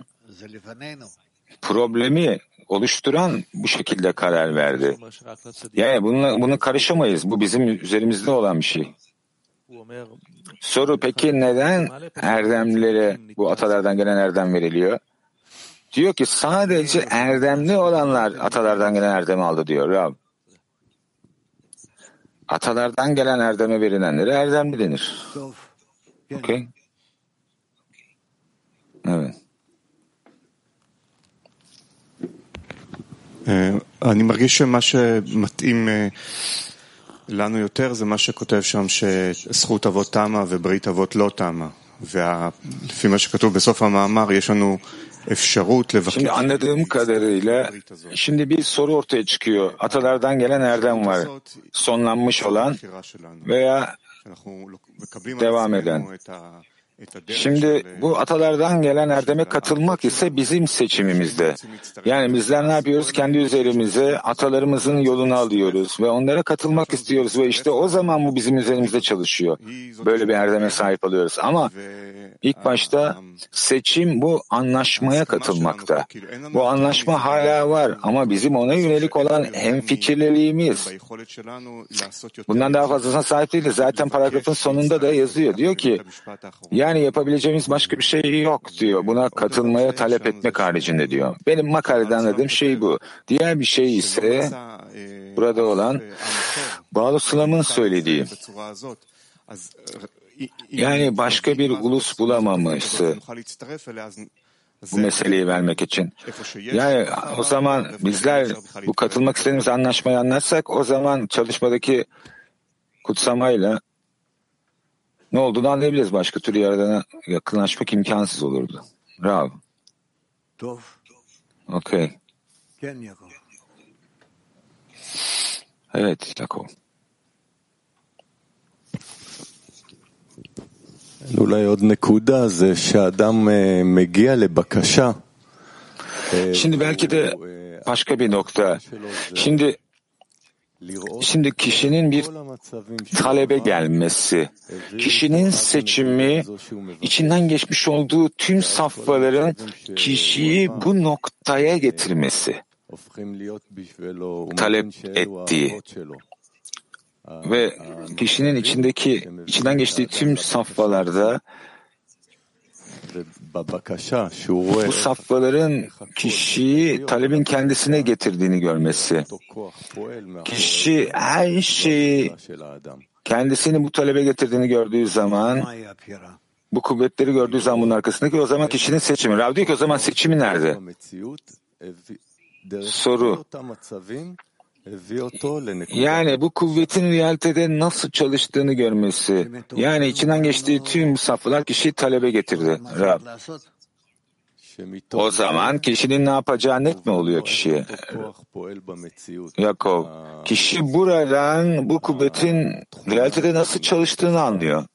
S1: problemi oluşturan bu şekilde karar verdi. Yani bununla, bunu karışamayız. Bu bizim üzerimizde olan bir şey. Soru peki neden erdemlere bu atalardan gelen erdem veriliyor? Diyor ki sadece erdemli olanlar atalardan gelen erdemi aldı diyor Rab. Atalardan gelen erdeme verilenlere erdemli denir. Okey. Evet.
S15: אני מרגיש שמה שמתאים לנו יותר זה מה שכותב שם שזכות אבות תמה וברית אבות לא תמה. ולפי מה שכתוב בסוף המאמר יש לנו אפשרות לבקש...
S1: Şimdi anladığım kadarıyla şimdi bir soru ortaya çıkıyor. Atalardan gelen erdem var. Sonlanmış olan veya devam eden. Şimdi bu atalardan gelen erdeme katılmak ise bizim seçimimizde. Yani bizler ne yapıyoruz? Kendi üzerimize atalarımızın yolunu alıyoruz ve onlara katılmak istiyoruz ve işte o zaman bu bizim üzerimizde çalışıyor. Böyle bir erdeme sahip oluyoruz. Ama ilk başta seçim bu anlaşmaya katılmakta. Bu anlaşma hala var ama bizim ona yönelik olan hemfikirliliğimiz. Bundan daha fazlasına sahip değiliz. Zaten paragrafın sonunda da yazıyor. Diyor ki yani yapabileceğimiz başka bir şey yok diyor. Buna katılmaya talep etmek haricinde diyor. Benim makalede anladığım şey bu. Diğer bir şey ise burada olan Bağlı Sulam'ın söylediği. Yani başka bir ulus bulamamışsı bu meseleyi vermek için. Yani o zaman bizler bu katılmak istediğimiz anlaşmayı anlarsak o zaman çalışmadaki kutsamayla ne olduğunu anlayabiliriz. Başka türlü yaradana yakınlaşmak imkansız olurdu. Rav. Okey. Evet, Yakov.
S16: אולי עוד נקודה זה שאדם מגיע לבקשה.
S1: Şimdi belki de başka bir nokta. Şimdi Şimdi kişinin bir talebe gelmesi, kişinin seçimi, içinden geçmiş olduğu tüm safhaların kişiyi bu noktaya getirmesi. talep ettiği ve kişinin içindeki içinden geçtiği tüm safhalarda bu safhaların kişiyi talebin kendisine getirdiğini görmesi. Kişi her şeyi kendisini bu talebe getirdiğini gördüğü zaman bu kuvvetleri gördüğü zaman bunun arkasındaki o zaman kişinin seçimi. Rav diyor ki o zaman seçimi nerede? Soru. Yani bu kuvvetin realitede nasıl çalıştığını görmesi. Yani içinden geçtiği tüm safhalar kişiyi talebe getirdi. Rab. O zaman kişinin ne yapacağı net mi oluyor kişiye? Yakov. Kişi buradan bu kuvvetin realitede nasıl çalıştığını anlıyor.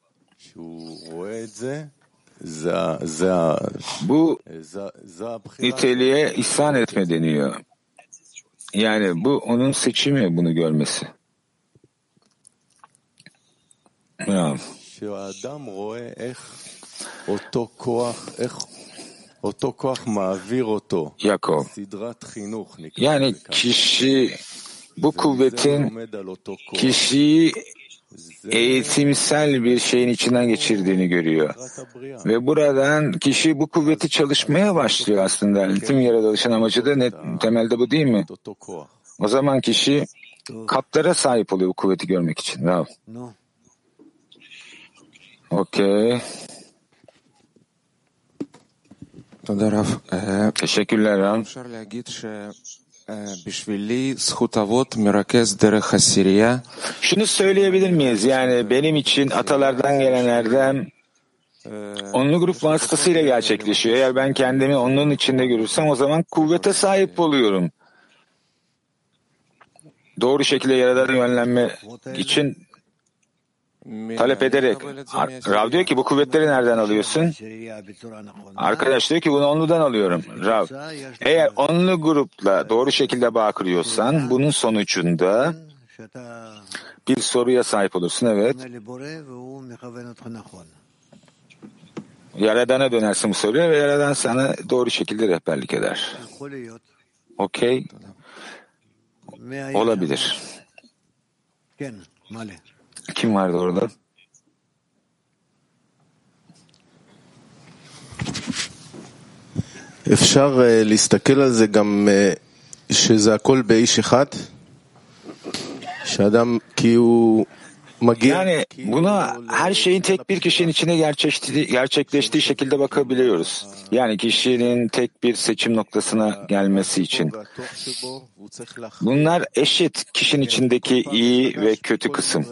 S1: Bu niteliğe ihsan etme deniyor. Yani bu onun seçimi bunu görmesi. Ya. Yakov. Yani kişi bu kuvvetin kişiyi eğitimsel bir şeyin içinden geçirdiğini görüyor. Ve buradan kişi bu kuvveti çalışmaya başlıyor aslında. Tüm yaratılışın amacı da net, temelde bu değil mi? O zaman kişi kaplara sahip oluyor bu kuvveti görmek için. Bravo. Okey. Teşekkürler Ram. Şunu söyleyebilir miyiz? Yani benim için atalardan gelen erdem onlu grup vasıtasıyla gerçekleşiyor. Eğer ben kendimi onun içinde görürsem o zaman kuvvete sahip oluyorum. Doğru şekilde yaradan yönlenme için talep ederek. Rav diyor ki bu kuvvetleri nereden alıyorsun? Arkadaş diyor ki bunu onludan alıyorum. Rav. Eğer onlu grupla doğru şekilde bağ kuruyorsan bunun sonucunda bir soruya sahip olursun. Evet. Yaradana dönersin bu soruya ve Yaradan sana doğru şekilde rehberlik eder. Okey. Olabilir. Kim vardı orada?
S7: אפשר להסתכל על זה גם שזה הכל באיש אחד? שאדם כי הוא
S1: Yani buna her şeyin tek bir kişinin içine gerçekleştiği, gerçekleştiği şekilde bakabiliyoruz. Yani kişinin tek bir seçim noktasına gelmesi için. Bunlar eşit kişinin içindeki iyi ve kötü kısım.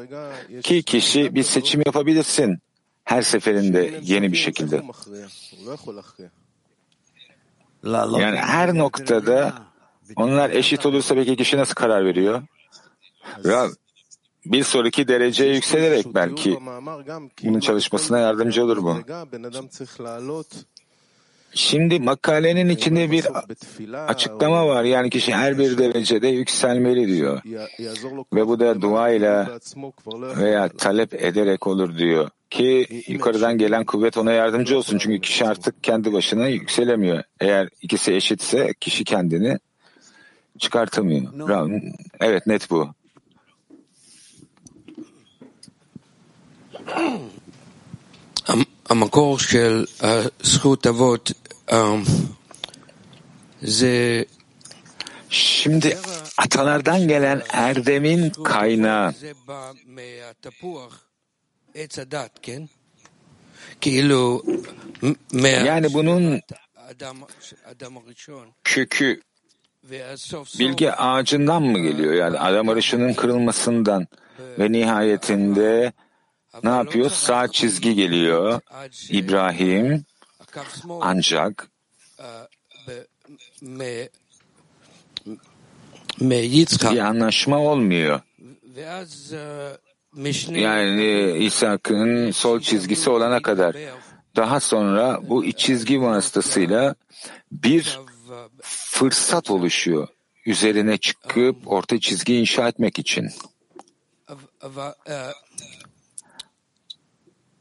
S1: Ki kişi bir seçim yapabilirsin her seferinde yeni bir şekilde. Yani her noktada onlar eşit olursa peki kişi nasıl karar veriyor? Ya bir sonraki dereceye yükselerek belki bunun çalışmasına yardımcı olur bu. Şimdi makalenin içinde bir açıklama var. Yani kişi her bir derecede yükselmeli diyor. Ve bu da dua ile veya talep ederek olur diyor. Ki yukarıdan gelen kuvvet ona yardımcı olsun. Çünkü kişi artık kendi başına yükselemiyor. Eğer ikisi eşitse kişi kendini çıkartamıyor. Evet net bu.
S17: המקור של זכות אבות זה
S1: Şimdi atalardan gelen erdemin kaynağı yani bunun kökü bilgi ağacından mı geliyor? Yani adam arışının kırılmasından ve nihayetinde ne yapıyor? Sağ çizgi geliyor. İbrahim ancak bir anlaşma olmuyor. Yani İshak'ın sol çizgisi olana kadar. Daha sonra bu iç çizgi vasıtasıyla bir fırsat oluşuyor. Üzerine çıkıp orta çizgi inşa etmek için.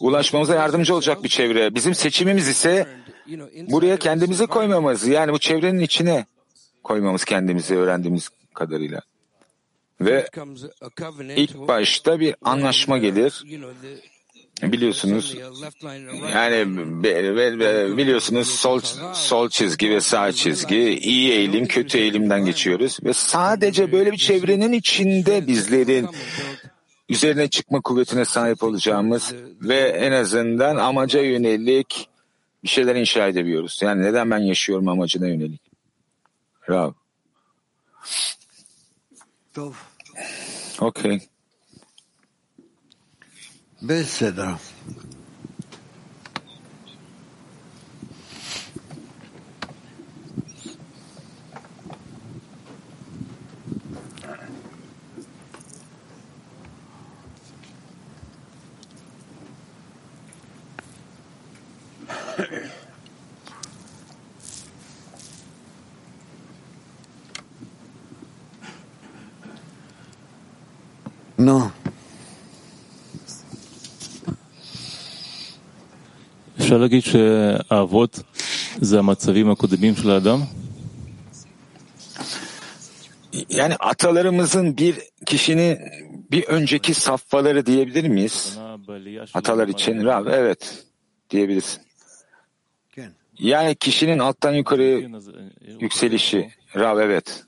S1: ulaşmamıza yardımcı olacak bir çevre. Bizim seçimimiz ise buraya kendimizi koymamız. Yani bu çevrenin içine koymamız kendimizi öğrendiğimiz kadarıyla. Ve ilk başta bir anlaşma gelir. Biliyorsunuz yani biliyorsunuz sol sol çizgi ve sağ çizgi iyi eğilim kötü eğilimden geçiyoruz ve sadece böyle bir çevrenin içinde bizlerin üzerine çıkma kuvvetine sahip olacağımız ve en azından amaca yönelik bir şeyler inşa edebiliyoruz. Yani neden ben yaşıyorum amacına yönelik? Rav.
S4: Okey. Beseda.
S18: אפשר להגיד שהאבות זה המצבים הקודמים של האדם?
S1: Yani atalarımızın bir kişinin bir önceki safhaları diyebilir miyiz? Atalar için Rab evet diyebilirsin. Yani kişinin alttan yukarı yükselişi Rab evet.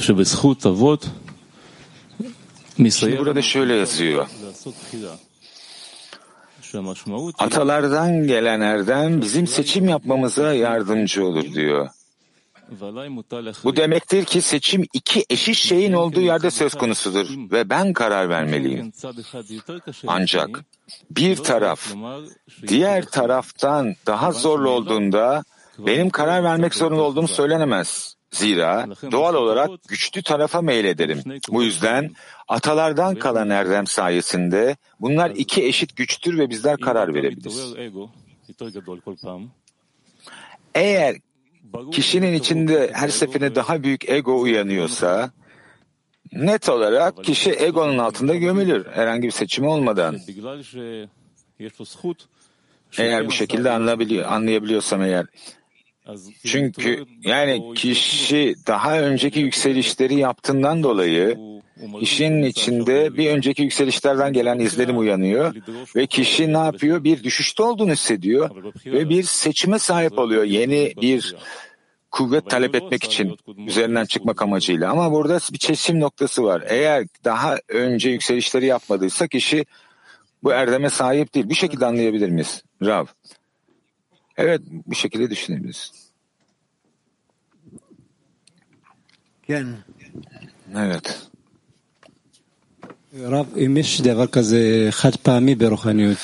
S18: שבזכות אבות
S1: Şimdi burada şöyle yazıyor. Atalardan gelen erdem bizim seçim yapmamıza yardımcı olur diyor. Bu demektir ki seçim iki eşit şeyin olduğu yerde söz konusudur ve ben karar vermeliyim. Ancak bir taraf diğer taraftan daha zorlu olduğunda benim karar vermek zorunda olduğum söylenemez. Zira doğal olarak güçlü tarafa meylederim. Bu yüzden atalardan kalan erdem sayesinde bunlar iki eşit güçtür ve bizler karar verebiliriz. Eğer kişinin içinde her seferinde daha büyük ego uyanıyorsa net olarak kişi egonun altında gömülür herhangi bir seçimi olmadan. Eğer bu şekilde anlayabiliyorsam eğer. Çünkü yani kişi daha önceki yükselişleri yaptığından dolayı kişinin içinde bir önceki yükselişlerden gelen izlenim uyanıyor ve kişi ne yapıyor? Bir düşüşte olduğunu hissediyor ve bir seçime sahip oluyor. Yeni bir kuvvet talep etmek için üzerinden çıkmak amacıyla. Ama burada bir seçim noktası var. Eğer daha önce yükselişleri yapmadıysa kişi bu erdeme sahip değil. Bu şekilde anlayabilir miyiz? Rav. Evet, bu şekilde düşünebiliriz. Evet.
S19: רב, אם יש דבר כזה חד פעמי ברוחניות,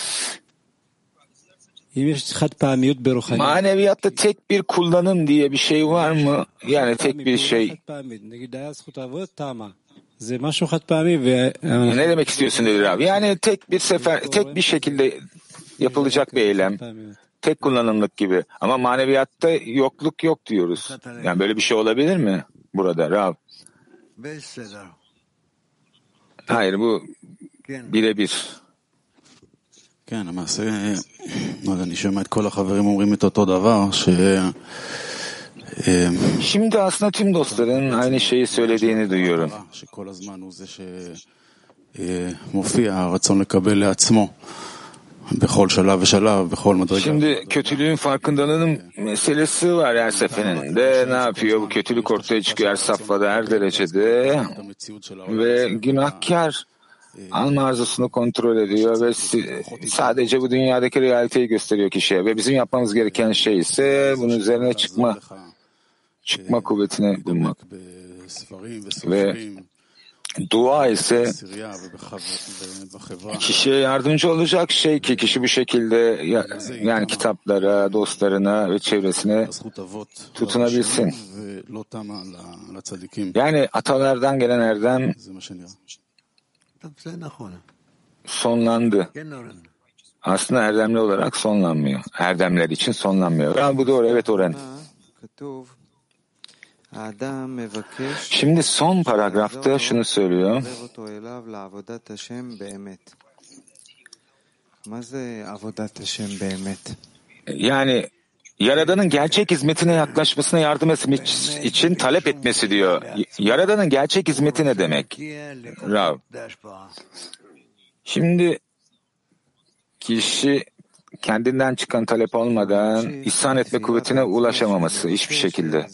S19: אם יש חד פעמיות ברוחניות,
S1: Maneviyatta tek bir kullanım diye bir şey var mı? Yani tek bir şey.
S19: נגיד היה זכות אבות, תמה. זה משהו חד פעמי ו...
S1: Ne demek istiyorsun dedi abi? Yani tek bir sefer, tek bir şekilde yapılacak bir eylem. Tek kullanımlık gibi. Ama maneviyatta yokluk yok diyoruz. Yani böyle bir şey olabilir mi burada Rab? Hayır bu birebir.
S6: כן, למעשה, אני שומע את כל החברים אומרים את אותו דבר, ש...
S1: Şimdi aslında tüm dostların aynı şeyi söylediğini duyuyorum.
S6: שכל הזמן הוא זה שמופיע הרצון לקבל לעצמו.
S1: Şimdi kötülüğün farkındalığının meselesi var her seferinde. Ne yapıyor? Bu kötülük ortaya çıkıyor her safhada, her derecede. Ve günahkar alma arzusunu kontrol ediyor ve sadece bu dünyadaki realiteyi gösteriyor kişiye. Ve bizim yapmamız gereken şey ise bunun üzerine çıkma, çıkma kuvvetini bulmak. Ve Dua ise kişiye yardımcı olacak şey ki kişi bu şekilde yani kitaplara, dostlarına ve çevresine tutunabilsin. Yani atalardan gelen erdem sonlandı. Aslında erdemli olarak sonlanmıyor. Erdemler için sonlanmıyor. Ya bu doğru. Evet Oren. Şimdi son paragrafta şunu söylüyor. Yani Yaradan'ın gerçek hizmetine yaklaşmasına yardım etmesi için talep etmesi diyor. Yaradan'ın gerçek hizmeti ne demek? Rav. Şimdi kişi kendinden çıkan talep olmadan ihsan etme kuvvetine ulaşamaması hiçbir şekilde.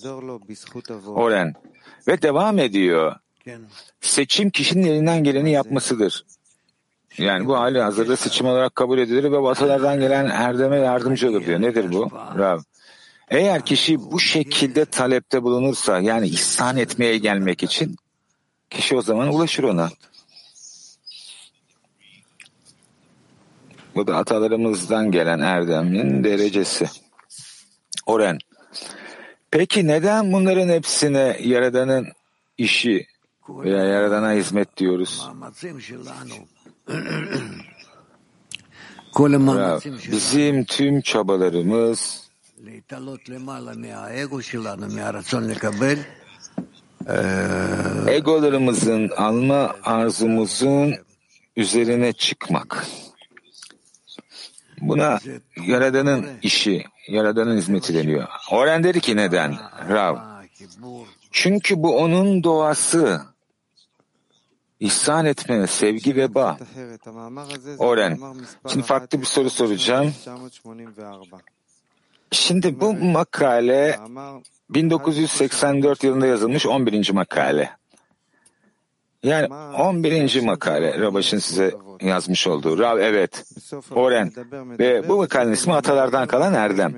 S1: Oren. Ve devam ediyor. Seçim kişinin elinden geleni yapmasıdır. Yani bu hali hazırda seçim olarak kabul edilir ve batılardan gelen erdeme yardımcı olur diyor. Nedir bu? Rav. Eğer kişi bu şekilde talepte bulunursa yani ihsan etmeye gelmek için kişi o zaman ulaşır ona. Bu da atalarımızdan gelen erdemin derecesi. Oren. Peki neden bunların hepsine Yaradan'ın işi veya Yaradan'a hizmet diyoruz? Ya, bizim tüm çabalarımız egolarımızın, alma arzumuzun üzerine çıkmak. Buna Yaradan'ın işi, Yaradan'ın hizmeti deniyor. Oren dedi ki neden? Rav. Çünkü bu onun doğası. İhsan etme, sevgi ve bağ. Oren. Şimdi farklı bir soru soracağım. Şimdi bu makale 1984 yılında yazılmış 11. makale. Yani 11. makale Rabaş'ın size yazmış olduğu. Rav evet. Oren. Ve bu makalenin ismi Atalardan Kalan Erdem.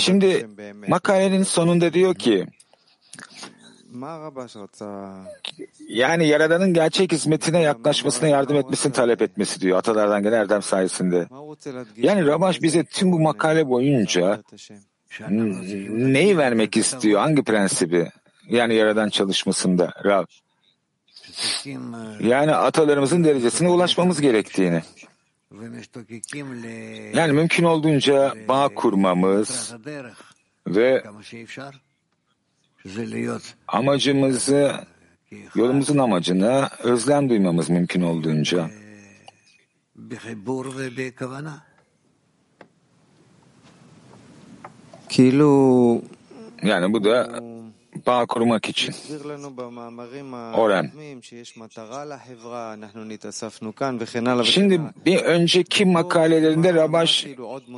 S1: Şimdi makalenin sonunda diyor ki yani Yaradan'ın gerçek hizmetine yaklaşmasına yardım etmesini talep etmesi diyor atalardan gelen erdem sayesinde. Yani Rabaş bize tüm bu makale boyunca neyi vermek istiyor? Hangi prensibi? Yani Yaradan çalışmasında Rab. Yani atalarımızın derecesine ulaşmamız gerektiğini. Yani mümkün olduğunca bağ kurmamız ve amacımızı, yolumuzun amacına özlem duymamız mümkün olduğunca. Yani bu da bağ kurmak için. Oren. Şimdi bir önceki makalelerinde Rabaş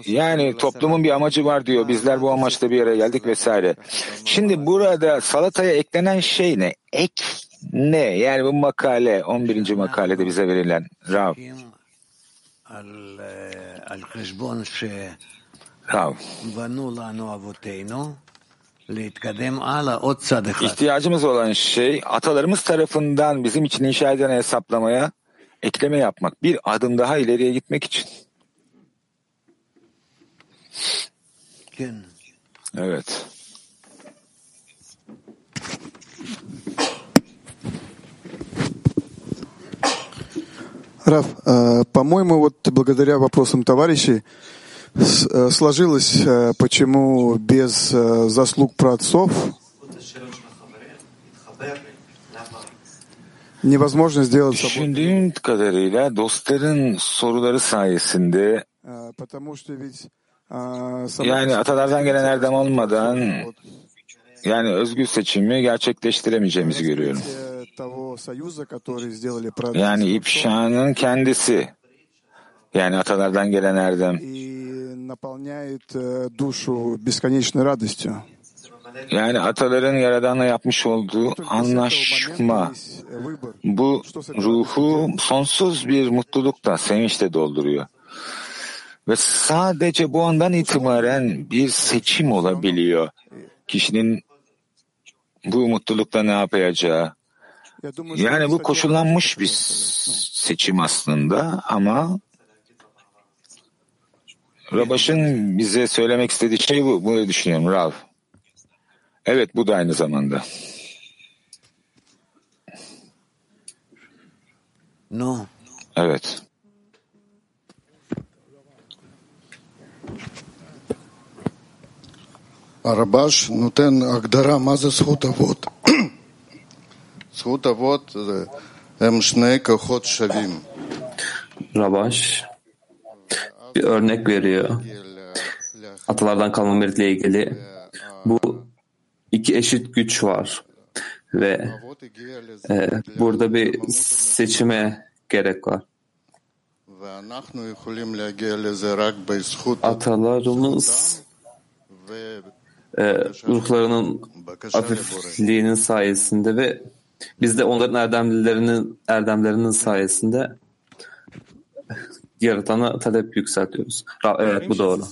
S1: yani toplumun bir amacı var diyor. Bizler bu amaçla bir yere geldik vesaire. Şimdi burada salataya eklenen şey ne? Ek ne? Yani bu makale 11. makalede bize verilen Rav. Rav. İhtiyacımız olan şey atalarımız tarafından bizim için inşa edilen hesaplamaya ekleme yapmak. Bir adım daha ileriye gitmek için. Evet.
S20: Раф, по-моему, вот благодаря вопросам товарищей сложилось, почему без заслуг праотцов невозможно сделать
S1: Düşündüğüm kadarıyla dostların soruları sayesinde yani atalardan gelen erdem olmadan yani özgür seçimi gerçekleştiremeyeceğimizi görüyorum. Yani ifşanın kendisi yani atalardan gelen erdem. Yani ataların Yaradan'la yapmış olduğu anlaşma bu ruhu sonsuz bir mutlulukla, sevinçle dolduruyor. Ve sadece bu andan itibaren bir seçim olabiliyor. Kişinin bu mutlulukla ne yapacağı. Yani bu koşullanmış bir seçim aslında ama Rabaş'ın bize söylemek istediği şey bu. Bunu düşünüyorum Rav. Evet bu da aynı zamanda.
S4: No.
S1: Evet.
S20: Arabaş nuten agdara mazı zhut avot. Zhut avot hem e şnei kahot şavim.
S10: Rabaş bir örnek veriyor. Atalardan kalma meritle ilgili. Bu iki eşit güç var ve e, burada bir seçime gerek var. Atalarımız e, ruhlarının hafifliğinin sayesinde ve biz de onların erdemlilerinin erdemlerinin sayesinde yaratana talep yükseltiyoruz. Evet bu doğru.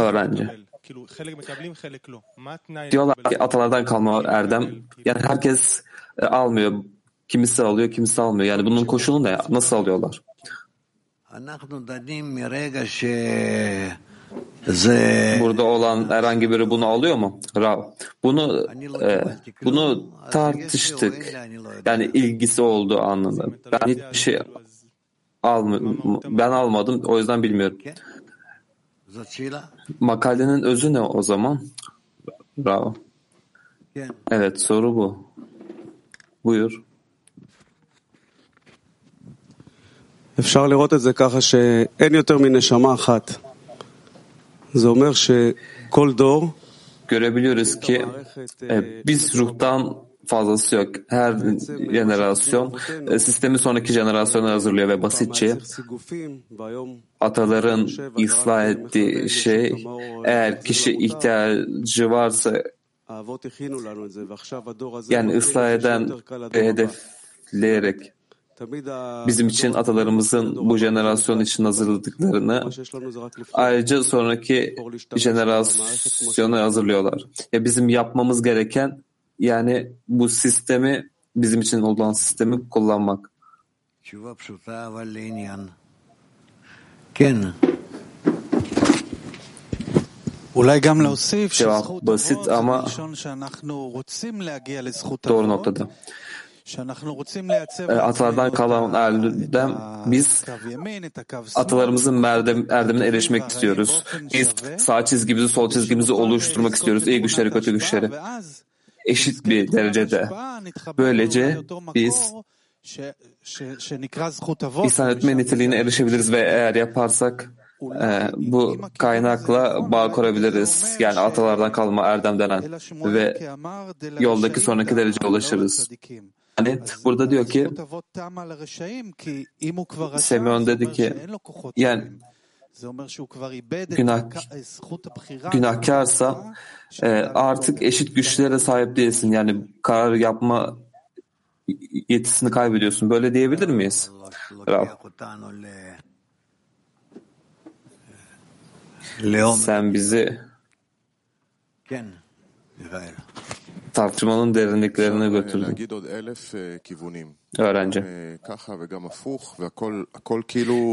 S10: Öğrenci. Diyorlar ki atalardan kalma erdem. Yani herkes e, almıyor. Kimisi alıyor, kimisi almıyor. Yani bunun koşulu ne? Nasıl alıyorlar? Burada olan herhangi biri bunu alıyor mu? Rav. Bunu e, bunu tartıştık. Yani ilgisi olduğu anlamda. Ben hiçbir şey almadım. Ben almadım. O yüzden bilmiyorum. Makalenin özü ne o zaman? Bravo. Evet soru bu. Buyur.
S21: אפשר לראות את זה ככה שאין יותר מנשמה אחת.
S10: Görebiliyoruz ki e, biz ruhtan fazlası yok. Her jenerasyon e, sistemi sonraki jenerasyona hazırlıyor ve basitçe ataların ıslah ettiği şey eğer kişi ihtiyacı varsa yani ıslah eden ve hedefleyerek bizim için atalarımızın bu jenerasyon için hazırladıklarını ayrıca sonraki jenerasyona hazırlıyorlar. Ya bizim yapmamız gereken yani bu sistemi bizim için olan sistemi kullanmak. Cevap basit ama doğru noktada. Atalardan kalan erdem biz atalarımızın merdem, erdemine erişmek istiyoruz. Biz sağ çizgimizi sol çizgimizi oluşturmak istiyoruz. İyi güçleri kötü güçleri. Eşit bir derecede. Böylece biz ihsan etme niteliğine erişebiliriz ve eğer yaparsak e, bu kaynakla bağ kurabiliriz. Yani atalardan kalma erdem denen ve yoldaki sonraki derece ulaşırız. Yani burada diyor ki Semyon dedi ki yani günah, günahkarsa e, artık eşit güçlere sahip değilsin. Yani karar yapma yetisini kaybediyorsun. Böyle diyebilir miyiz? Rab. Sen bizi tartışmanın derinliklerine götürdün. Öğrenci.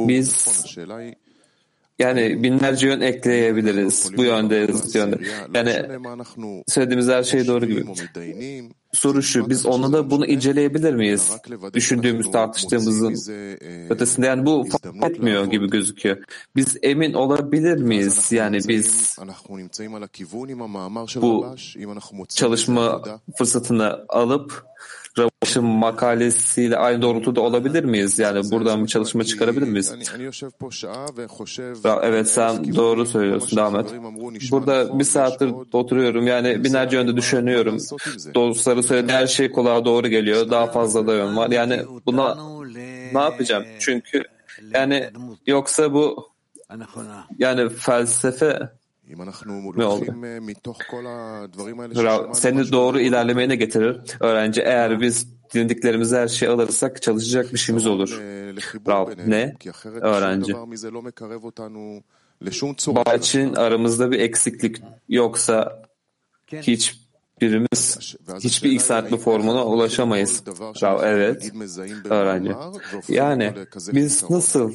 S10: Biz yani binlerce yön ekleyebiliriz. Bu yönde, bu yönde. Yani söylediğimiz her şey doğru gibi. Soru şu, biz onu da bunu inceleyebilir miyiz? Düşündüğümüz, tartıştığımızın ötesinde. Yani bu fark etmiyor gibi gözüküyor. Biz emin olabilir miyiz? Yani biz bu çalışma fırsatını alıp Ravaş'ın makalesiyle aynı doğrultuda olabilir miyiz? Yani buradan bir çalışma çıkarabilir miyiz? Evet sen doğru söylüyorsun. Devam et. Burada bir saattir oturuyorum. Yani binlerce yönde düşünüyorum. Dostları söylediği her şey kulağa doğru geliyor. Daha fazla da yön var. Yani buna ne yapacağım? Çünkü yani yoksa bu yani felsefe ne oldu? Seni doğru ilerlemeye getirir. Öğrenci eğer biz dinlediklerimizi her şeyi alırsak çalışacak bir şeyimiz olur. Rav, ne? Öğrenci. Bağ için aramızda bir eksiklik yoksa hiçbirimiz hiçbir x harfli formuna ulaşamayız. Rav, evet. Öğrenci. Yani biz nasıl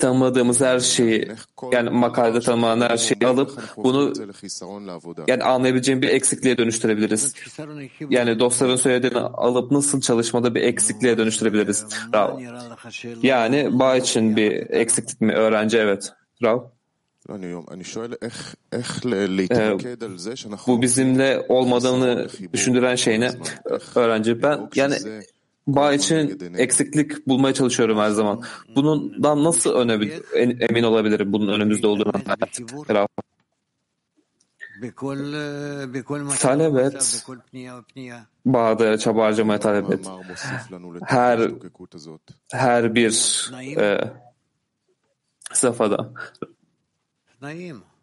S10: tanımadığımız her şeyi yani makalede tanımlanan her şeyi alıp bunu yani anlayabileceğim bir eksikliğe dönüştürebiliriz. Yani dostların söylediğini alıp nasıl çalışmada bir eksikliğe dönüştürebiliriz. Rav. Yani bağ için bir eksiklik mi? Öğrenci evet. Rav. Ee, bu bizimle olmadığını düşündüren şey ne? Öğrenci ben yani bağ için eksiklik bulmaya çalışıyorum her zaman. Bundan nasıl öne, emin olabilirim bunun önümüzde olduğunu? Talep et, bağda çaba harcamaya talep et. Her, her bir e, safhada.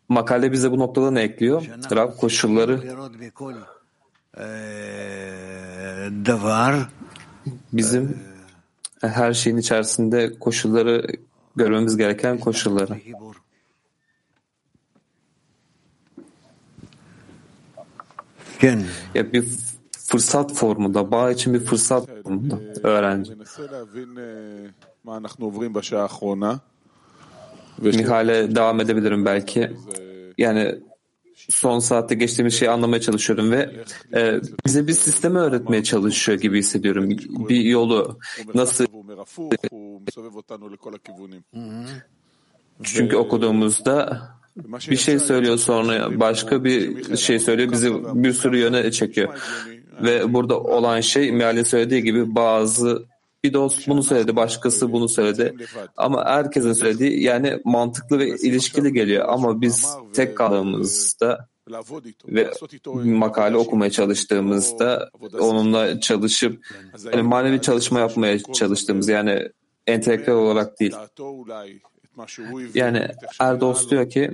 S10: Makale bize bu noktada ne ekliyor? Rab koşulları bizim her şeyin içerisinde koşulları görmemiz gereken koşulları. Ya bir fırsat formunda, bağ için bir fırsat formunda öğrenci. Mihal'e devam edebilirim belki. Yani son saatte geçtiğimiz şeyi anlamaya çalışıyorum ve e, bize bir sistemi öğretmeye çalışıyor gibi hissediyorum. Bir yolu nasıl çünkü okuduğumuzda bir şey söylüyor sonra başka bir şey söylüyor bizi bir sürü yöne çekiyor. Ve burada olan şey Meal'in söylediği gibi bazı bir dost bunu söyledi, başkası bunu söyledi. Ama herkesin söylediği yani mantıklı ve ilişkili geliyor. Ama biz tek kaldığımızda ve makale okumaya çalıştığımızda onunla çalışıp yani manevi çalışma yapmaya çalıştığımız yani entelektüel olarak değil. Yani Erdos diyor ki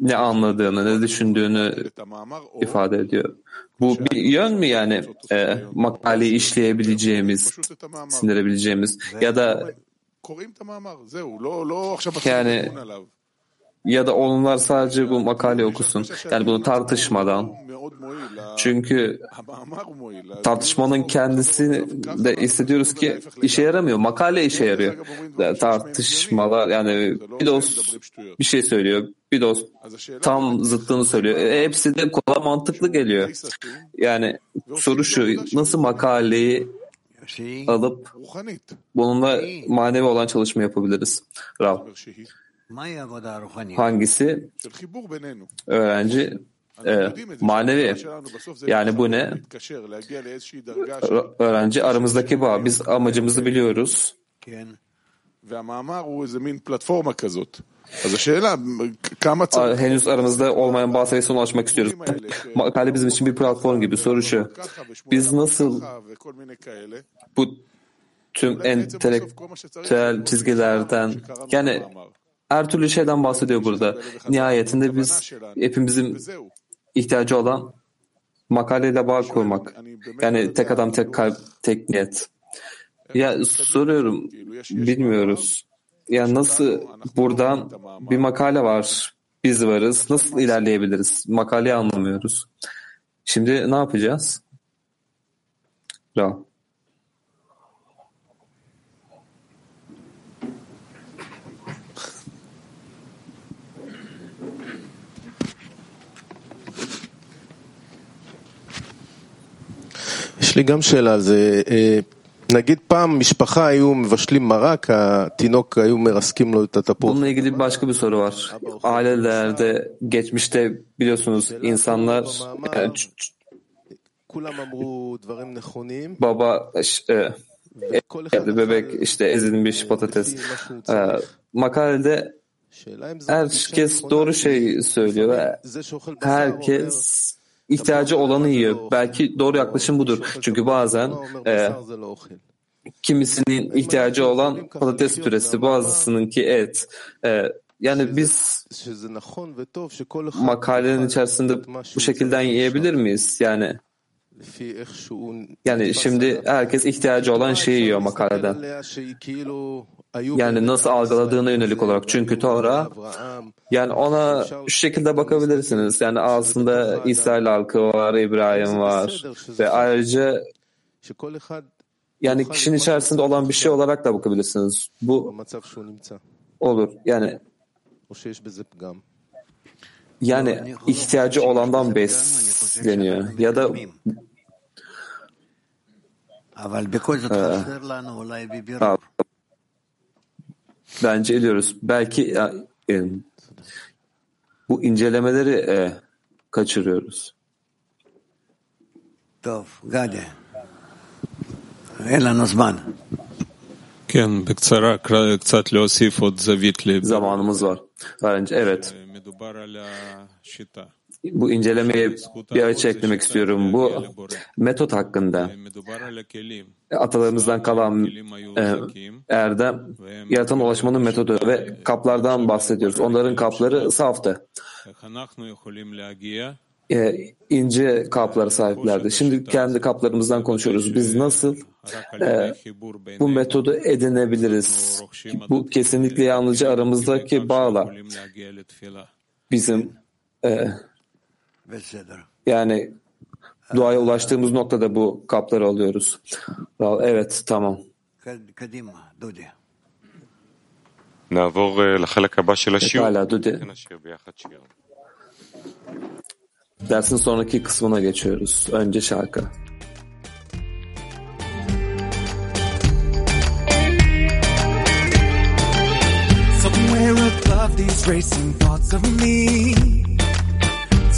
S10: ne anladığını, ne düşündüğünü ifade ediyor. Bu bir yön mü yani e, makaleyi işleyebileceğimiz, sindirebileceğimiz ya da yani ya da onlar sadece bu makale okusun. Yani bunu tartışmadan. Çünkü tartışmanın kendisi de hissediyoruz ki işe yaramıyor. Makale işe yarıyor. Tartışmalar yani bir dost bir şey söylüyor. Bir dost tam zıttını söylüyor. E, hepsi de kolay mantıklı geliyor. Yani soru şu nasıl makaleyi alıp bununla manevi olan çalışma yapabiliriz? Rav. Hangisi? Öğrenci e, manevi. Yani bu ne? Öğrenci aramızdaki bağ. Biz amacımızı biliyoruz. Henüz aramızda olmayan bağ seviyesine ulaşmak istiyoruz. Makale bizim için bir platform gibi. Soru şu. Biz nasıl bu tüm entelektüel çizgilerden yani her türlü şeyden bahsediyor burada. Nihayetinde biz hepimizin ihtiyacı olan makaleyle bağ kurmak. Yani tek adam, tek kalp, tek niyet. Ya soruyorum, bilmiyoruz. Ya nasıl buradan bir makale var, biz varız. Nasıl ilerleyebiliriz? Makaleyi anlamıyoruz. Şimdi ne yapacağız? Ra.
S7: יש לי גם שאלה על זה. נגיד פעם משפחה היו מבשלים מרק, התינוק היו מרסקים לו את התפוח.
S10: Bununla ilgili başka bir soru var. Ailelerde geçmişte biliyorsunuz insanlar yani, baba e, bebek işte ezilmiş patates. E, makalede herkes doğru şey söylüyor ve herkes ihtiyacı olanı yiyor. Belki doğru yaklaşım budur. Çünkü bazen e, kimisinin ihtiyacı olan patates püresi, bazısınınki et. E, yani biz makalenin içerisinde bu şekilden yiyebilir miyiz? Yani Yani şimdi herkes ihtiyacı olan şeyi yiyor makaleden. Yani nasıl algıladığına yönelik olarak. Çünkü Tora yani ona şu şekilde bakabilirsiniz. Yani aslında İsrail halkı var, İbrahim var ve ayrıca yani kişinin içerisinde olan bir şey olarak da bakabilirsiniz. Bu olur. Yani yani ihtiyacı olandan besleniyor. Ya da bence ediyoruz. Belki e, bu incelemeleri e, kaçırıyoruz.
S4: טוב, גדי, אין לנו זמן.
S18: כן, בקצרה, קצת להוסיף עוד זווית.
S10: Zamanımız var. Bence evet. Bu incelemeye bir açı eklemek istiyorum. Bu metot hakkında atalarımızdan kalan e, erdem yaratan ulaşmanın metodu ve kaplardan bahsediyoruz. Onların kapları saftı. E, ince kaplara sahiplerdi. Şimdi kendi kaplarımızdan konuşuyoruz. Biz nasıl e, bu metodu edinebiliriz? Bu kesinlikle yalnızca aramızdaki bağla bizim e, yani duaya ulaştığımız noktada bu kapları alıyoruz. Evet, tamam.
S22: Pekala Dude.
S10: Dersin sonraki kısmına geçiyoruz. Önce şarkı.
S23: Somewhere above these racing thoughts of me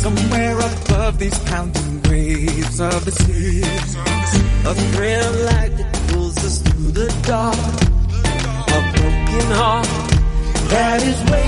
S23: Somewhere above these pounding waves of the sea A of light that pulls us through the dark. A broken heart that is waiting